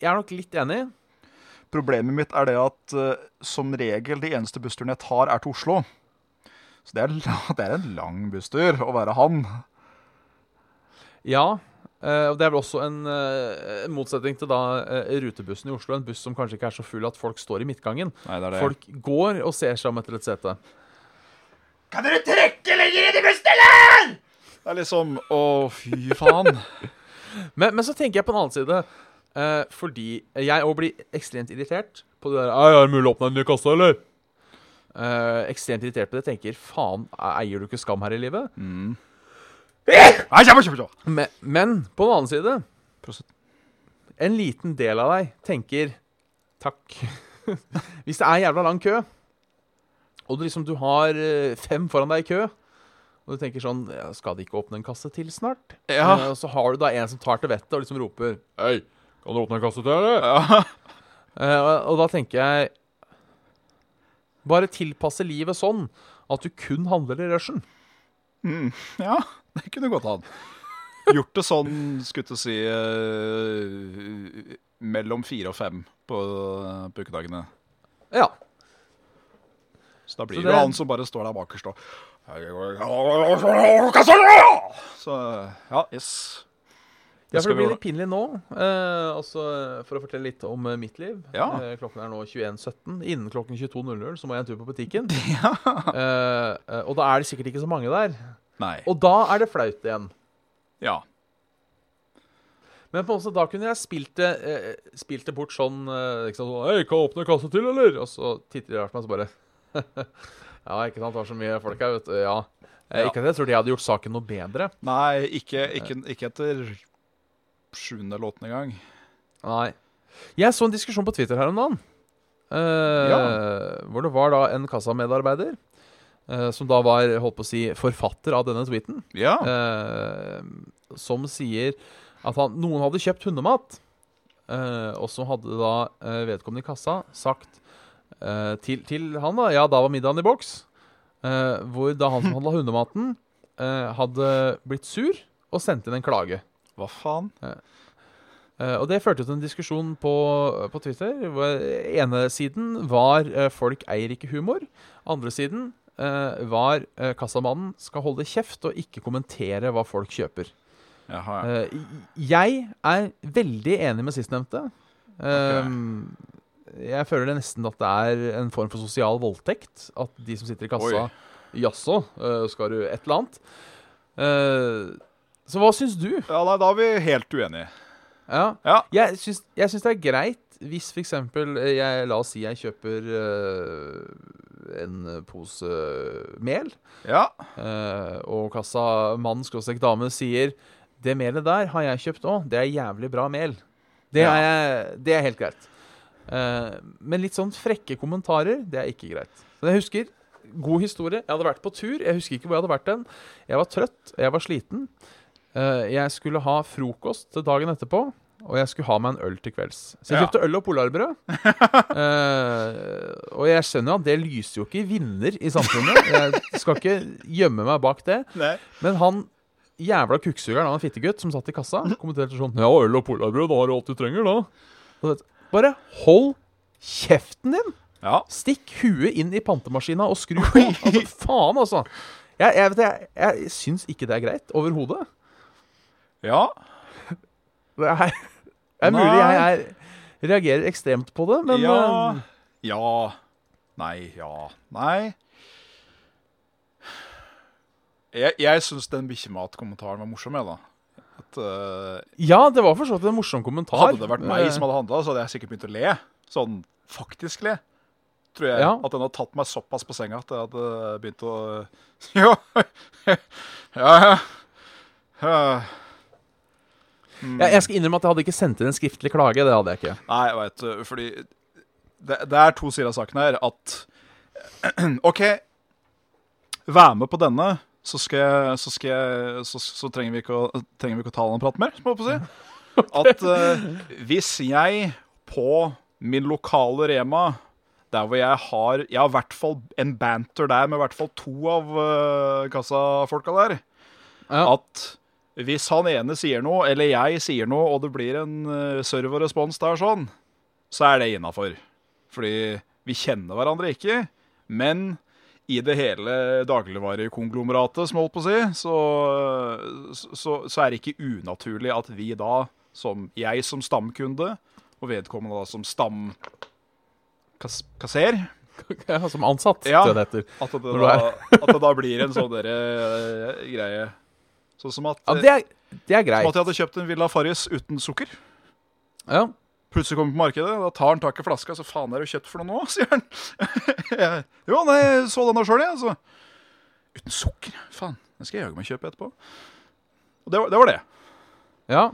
jeg er nok litt enig. Problemet mitt er det at uh, som regel de eneste bussturene jeg tar, er til Oslo. Så det er, *laughs* det er en lang busstur å være han. Ja. eh, og det er vel også en eh, motsetning til da rutebussen i Oslo. En buss som kanskje ikke er så full at folk står i midtgangen. Nei, det er Folk går og ser seg om etter et sete. Kan dere trekke lenger inn i bestilleren?! Det er liksom Å, fy faen. *laughs* Men, men så tenker jeg på en annen side. eh, fordi jeg òg blir ekstremt irritert på det der Er det mulig å åpne en ny kasse, eller? Eh, ekstremt irritert på det. Tenker faen, eier du ikke skam her i livet? Kjempe. Men, men på den annen side En liten del av deg tenker takk. *laughs* Hvis det er jævla lang kø, og du liksom du har eh, fem foran deg i kø, og du tenker sånn ja, Skal de ikke åpne en kasse til snart? Ja. Eh, og så har du da en som tar til vettet og liksom roper Hei, kan du åpne en kasse til, eller? Ja. *laughs* Eh, og, og da tenker jeg Bare tilpasse livet sånn at du kun handler i rushen. Mm, *laughs* ja, det kunne gått an. Gjort det sånn, skulle du si uh, Mellom fire og fem på, på ukedagene. Ja. Så da blir Så det jo han som bare står der bakerst og Så ja, yes. Ja, skal for det blir litt pinlig nå. Eh, altså, For å fortelle litt om eh, mitt liv. Ja. Eh, klokken er nå 21.17. Innen klokken 22.00 så må jeg en tur på butikken. *laughs* Ja. Eh, eh, og da er det sikkert ikke så mange der. Nei. Og da er det flaut igjen. Ja. Men på måte, da kunne jeg spilt det, eh, spilt det bort sånn eh, liksom sånn Hei, kan jeg åpne kassa til, eller? Og så titter de rart på meg, så bare *laughs* Ja, ikke sant, det var så mye folk her, vet du. Ja. Eh, Ja. Ikke at jeg trodde jeg hadde gjort saken noe bedre. Nei, ikke, ikke, ikke etter sjuende eller engang. gang. Nei. Jeg så en diskusjon på Twitter her om dagen. eh, Hvor det var da en kassamedarbeider eh, som da var holdt på å si, forfatter av denne tweeten. Ja. eh, som sier at han, noen hadde kjøpt hundemat. eh, og så hadde da eh, vedkommende i kassa sagt eh, til, til han da Ja, da var middagen i boks. Uh, hvor da han som handla hundematen, uh, hadde blitt sur og sendt inn en klage. Hva faen? Og det førte til en diskusjon på, på Twitter. hvor ene siden var 'folk eier ikke humor'. Andre siden var 'kassamannen skal holde kjeft og ikke kommentere hva folk kjøper'. Jaha, ja. Jeg er veldig enig med sistnevnte. Eh, Jeg føler det nesten at det er en form for sosial voldtekt. At de som sitter i kassa. Jaså, eh, skal du et eller annet? Eh, så hva syns du? ja, nei, da er vi helt uenige. Ja. Ja. Jeg syns, jeg syns det er greit hvis f.eks. jeg La oss si jeg kjøper eh, en pose mel, Ja. eh, og mann skråstrek dame sier det melet der har jeg kjøpt òg, det er jævlig bra mel. Det, er, det er helt greit. Eh, men litt sånn frekke kommentarer, det er ikke greit. Men jeg husker God historie. Jeg hadde vært på tur. Jeg husker ikke hvor jeg hadde vært den. Jeg var trøtt, jeg var sliten. Eh, jeg skulle ha frokost til dagen etterpå, og jeg skulle ha meg en øl til kvelds. Så jeg Ja. kjøpte øl og polarbrød. *laughs* Eh, og jeg skjønner jo at det lyser jo ikke vinner i samfunnet. Jeg skal ikke gjemme meg bak det. Nei. Men han jævla kukksugeren av en fittegutt som satt i kassa, kommenterte sånn Ja, øl og polarbrød, da har du alt du trenger, da. Bare hold kjeften din! Ja. Stikk huet inn i pantemaskina og skru på. Altså, faen, altså. Jeg, jeg, vet, jeg, jeg syns ikke det er greit overhodet. Ja. Det er, det er mulig jeg er, reagerer ekstremt på det, men ja. eh, Ja. Nei. Ja. Nei. Jeg, jeg syns den bikkjematkommentaren var morsom, jeg, da. At, eh, ja, det var for så vidt en morsom kommentar. hadde det vært meg Eh, som hadde handla, så hadde jeg sikkert begynt å le. Sånn faktisk le. Tror jeg. Ja. At den hadde tatt meg såpass på senga at jeg hadde begynt å *laughs* Ja, ja, ja. ja. jeg, jeg skal innrømme at jeg hadde ikke sendt inn en skriftlig klage. Det hadde jeg ikke. Nei, jeg vet fordi det, det er to sider av saken her. At *clears throat* OK, vær med på denne, så, jeg, så, jeg, så, så trenger, vi ikke å, trenger vi ikke å ta den praten mer, må jeg si. *laughs* At uh, hvis jeg på min lokale Rema der hvor jeg har Jeg har i hvert fall en banter der med i hvert fall to av uh, kassafolka der. Ja. At hvis han ene sier noe, eller jeg sier noe, og det blir en uh, serverrespons der sånn, så er det innafor. Fordi vi kjenner hverandre ikke. Men i det hele dagligvarekonglomeratet, som jeg holdt på å si, så, så, så er det ikke unaturlig at vi da, som jeg som stamkunde, og vedkommende da som stamkasser *laughs* Ja, som ansatt, Ja. det heter. at det, da, at det da blir en sånn derre eh, greie. Sånn som at, Ja, det er, det er som at jeg hadde kjøpt en Villa Farris uten sukker. Ja. Plutselig kommer på markedet, da tar han tak i flaska. Så faen er det kjøtt for noe nå, *laughs* sier han. Jo, nei, jeg så den da sjøl, jeg. Så. Uten sukker? Faen. Den skal jeg jaggu meg kjøpe etterpå. Og det var det. Var det. Ja.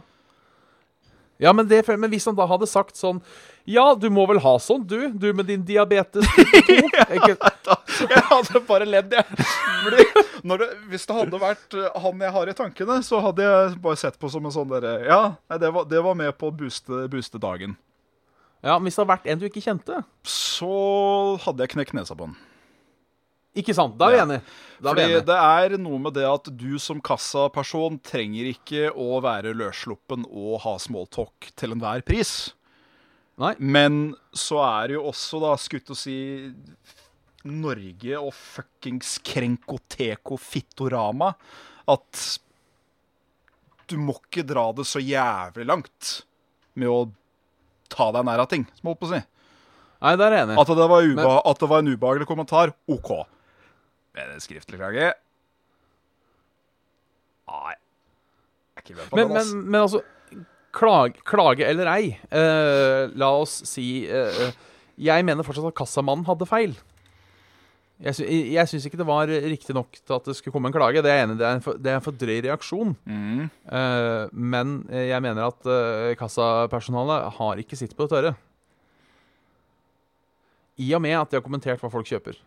Ja, men, det, men hvis han da hadde sagt sånn Ja, du må vel ha sånn, du. Du med din diabetes type 2. *laughs* Ikke, Jeg hadde bare ledd, jeg. Det, hvis det hadde vært eh, han jeg har i tankene, så hadde jeg bare sett på som en sånn derre Ja, det var, det var med på å booste, booste dagen. ja, men Hvis det hadde vært en du ikke kjente Så hadde jeg knekt nesa på den. Ikke sant? Da er vi enige. Da Fordi enige. det er noe med det at du som kassaperson trenger ikke å være løssluppen og ha smalltalk til enhver pris. Nei. Men så er det jo også, da, skutt å si Norge og fuckings Krenkoteko Fittorama at du må ikke dra det så jævlig langt med å ta deg nær av ting, som jeg holdt på å si. Nei, der er jeg enig. At det var, Men... at det var en ubehagelig kommentar, OK. Men en skriftlig klage Nei. Jeg er ikke med på Men, den, men, men altså Klage, klage eller ei, uh, la oss si uh, Jeg mener fortsatt at kassamannen hadde feil. Jeg, sy jeg syns ikke det var riktig nok til at det skulle komme en klage. Det er enig. Det er en for, det er en for drøy reaksjon. Mm. Uh, men jeg mener at uh, kassapersonalet har ikke sitt på det tørre. I og med at de har kommentert hva folk kjøper.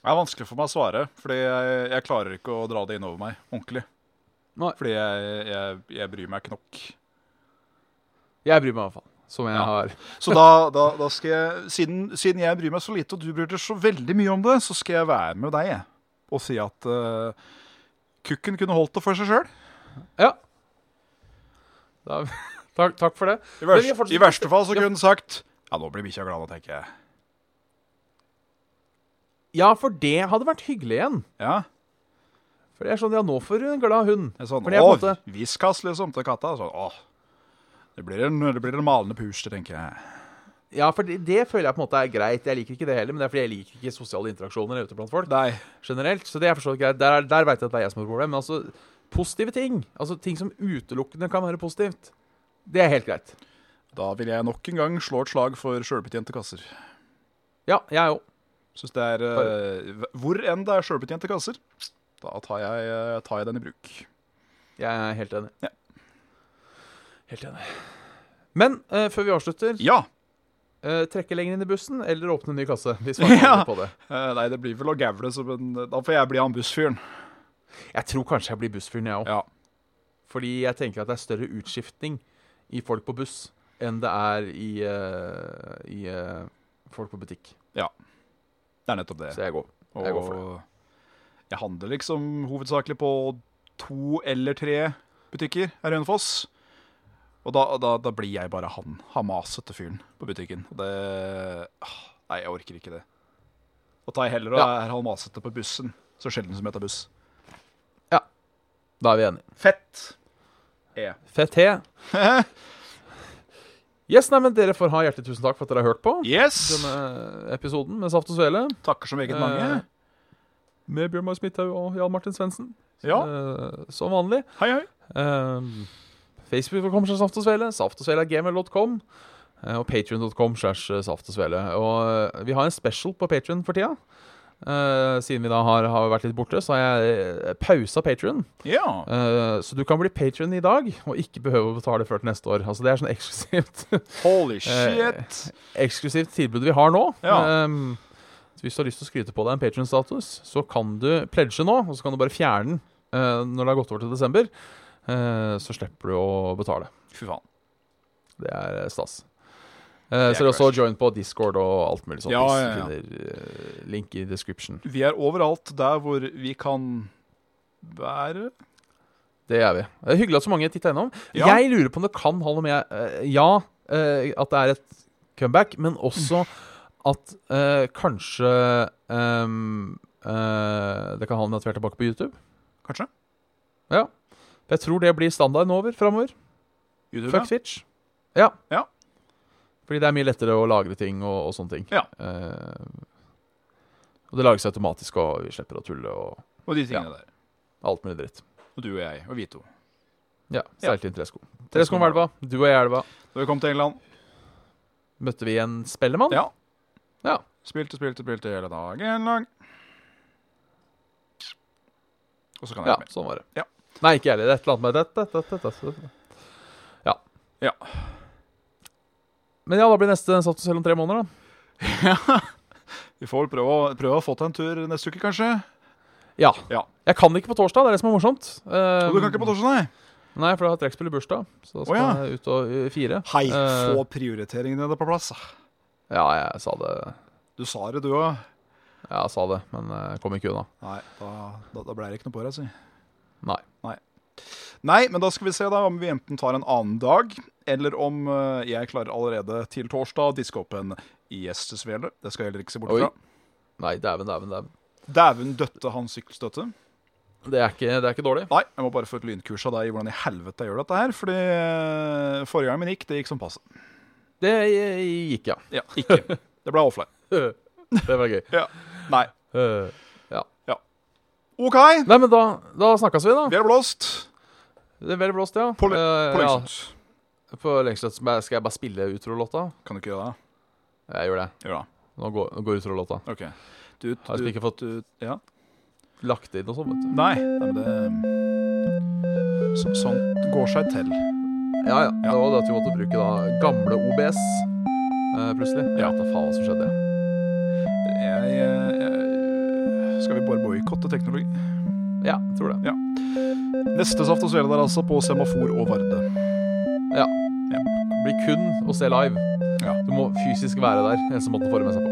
Det er vanskelig for meg å svare, fordi jeg, jeg klarer ikke å dra det innover meg ordentlig. Nei. Fordi jeg, jeg, jeg bryr meg ikke nok. Jeg bryr meg i hvert fall. Som jeg Ja. har Så da, da, da skal jeg, siden, siden jeg bryr meg så lite, og du bryr deg så veldig mye om det, så skal jeg være med deg og si at uh, kukken kunne holdt det for seg sjøl. Ja. Da, *laughs* takk, takk for det. I, er fortsatt- I verste fall så kunne den sagt Ja, nå blir bikkja glad, nå, tenker jeg. Ja, for det hadde vært hyggelig igjen. Ja, For det er sånn, ja, nå får du en glad hund. det er sånn, en Å, måte- viskas liksom til katta. Sånn, å, det blir en, det blir en malende puste, tenker jeg. Ja, for det, det føler jeg på en måte er greit. Jeg liker ikke det heller, men det er fordi jeg liker ikke sosiale interaksjoner ute blant folk. Nei. generelt. Så det er forstått greit. Der, er- der vet jeg at det er jeg som har problem. Men altså, positive ting, altså ting som utelukkende kan være positivt, det er helt greit. Da vil jeg nok en gang slå et slag for sjølbetjente kasser. Ja, jeg òg. Synes det er uh, Hvor enn det er sjølbetjente kasser, da tar jeg, eh, tar jeg den i bruk. Jeg er helt enig. Ja. Helt enig. Men eh, før vi avslutter, Ja. eh, trekke lenger inn i bussen eller åpne en ny kasse? Hvis man *laughs* Ja. på det. Eh, nei, det blir vel å gavle, så men, eh, da får jeg bli han bussfyren. Jeg tror kanskje jeg blir bussfyren, jeg òg. Ja. Fordi jeg tenker at det er større utskiftning i folk på buss enn det er i, uh, i uh, folk på butikk. Ja. Det er nettopp det. Så jeg går. jeg går for det. Og jeg handler liksom hovedsakelig på to eller tre butikker her i Hønefoss. Og da, da, da blir jeg bare han hamasete fyren på butikken. Og det ah, Nei, jeg orker ikke det. Da tar jeg heller og Ja. er halvmasete på bussen. Så sjelden som jeg tar buss. Da er vi enige. Fett. E. Fett he. *laughs* Yes, nei, men Dere får ha hjertelig tusen takk for at dere har hørt på Yes! denne episoden med Saft og Svele. Takker så meget mange. Eh, Med Bjørn Mar Smithaug og Jan Martin Svendsen. Ja. Uh, som vanlig. Hei, hei. Uh, Facebook.com slash Saft og Svele. Saft og Svele er gmail.com. eh, og patrion.com slash Saft og Svele. Og eh, vi har en special på Patrion for tida. Uh, siden vi da har, har vært litt borte, så har jeg uh, pausa Patrion. Ja. Uh, så du kan bli patron i dag, og ikke behøve å betale før til neste år. Altså Det er sånn *laughs* eksklusivt Holy shit shit. eksklusivt tilbud vi har nå. Ja. Så hvis du har lyst til å skryte på deg en Patreon-status, så kan du pledge nå, og så kan du bare fjerne den uh, når det har gått over til desember. Uh, så slipper du å betale. Fy faen. Det er eh, stas. Uh, er så er det også ikke join på Discord og alt mulig sånt. Ja, ja, ja. link i description. Vi er overalt der hvor vi kan være. Det er vi. Det er hyggelig at så mange titta innom. Ja. Jeg lurer på om det kan ha noe med Ja, at det er et comeback, men også at eh, kanskje um, eh, Det kan ha med at vi er tilbake på YouTube. Kanskje? Ja. Jeg tror det blir standarden over framover. YouTube, Fuck Twitch. Ja. Ja. Fordi det er mye lettere å lagre ting og, og sånne ting. Ja. Eh, og det lages automatisk, og vi slipper å tulle og Og de tingene der. alt mulig dritt. Og du og jeg, og vi to. Ja. Ja. Seilte inn tresko. Tresko om elva, du og jeg i elva. Da vi kom til England. Møtte vi en spellemann? Ja. Ja. Spilte, spilte, spilte hele dagen lang. Og så kan jeg Ja, mer. sånn var det. Ja. Nei, ikke jeg heller. Et eller annet med dette, dette, dette. Ja. Ja. Men ja, da blir neste satt og selv om tre måneder, da. *laughs* Vi får vel prøve, prøve å få til en tur neste uke, kanskje. Ja. Ja. Jeg kan ikke på torsdag, det er det som er morsomt. Og du kan ikke på torsdag, nei? Nei, for da har trekkspillet bursdag. Så da skal oh, ja. jeg ut og uh, fire. Hei, Eh, få prioriteringene på plass. da. Ja, jeg sa det. Du sa det, du òg. Ja, jeg sa det, men jeg kom ikke unna. Nei, da, da, da ble det ikke noe på deg, si. Nei. Nei, men da skal vi se da om vi enten tar en annen dag, eller om eh, jeg klarer allerede til torsdag å diske opp en gjestesvele. Det skal jeg heller ikke se bort fra. Nei, dæven, dæven, dæven. Dæven døtte han sykkelstøtte. Det er ikke, det er ikke dårlig. Nei, jeg må bare få et lynkurs av deg i hvordan i helvete jeg gjør dette her. Fordi eh, forrige gang min gikk, det gikk som passe. Det gikk, ja. Ja, ikke. Det ble offline. *laughs* Det var gøy. Ja. Nei. ja. ja. OK, Nei, men da, da snakkes vi, da. vi er blåst. Det er vel blåst, ja. På, le Eh, på ja, lengst. på lengst skal jeg bare spille utrolåta? Kan du ikke gjøre det? Jeg gjør det. Gjør det. Nå går, nå går utrolåta. OK. Du, Har du, jeg ikke fått du, ja. lagt inn noe sånt, vet du. Nei, nei, men det så, Sånt går seg til. Ja, ja. Ja. Det var det at vi måtte bruke da gamle OBS eh, plutselig. Ja. da faen hva som skjedde. Jeg, jeg, jeg Skal vi bare boikotte teknologi? Ja, jeg tror det. Neste Saft og Svele der altså på Semafor og Varde. Ja Det blir kun å se live. Ja. Du må fysisk være der. Eneste måten å forme seg på.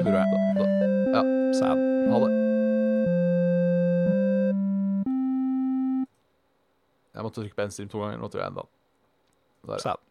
Det burde jeg. Da, da. Sad. Ha det. Jeg måtte trykke på en stream to ganger. Nå tror jeg enda. Der. Sad.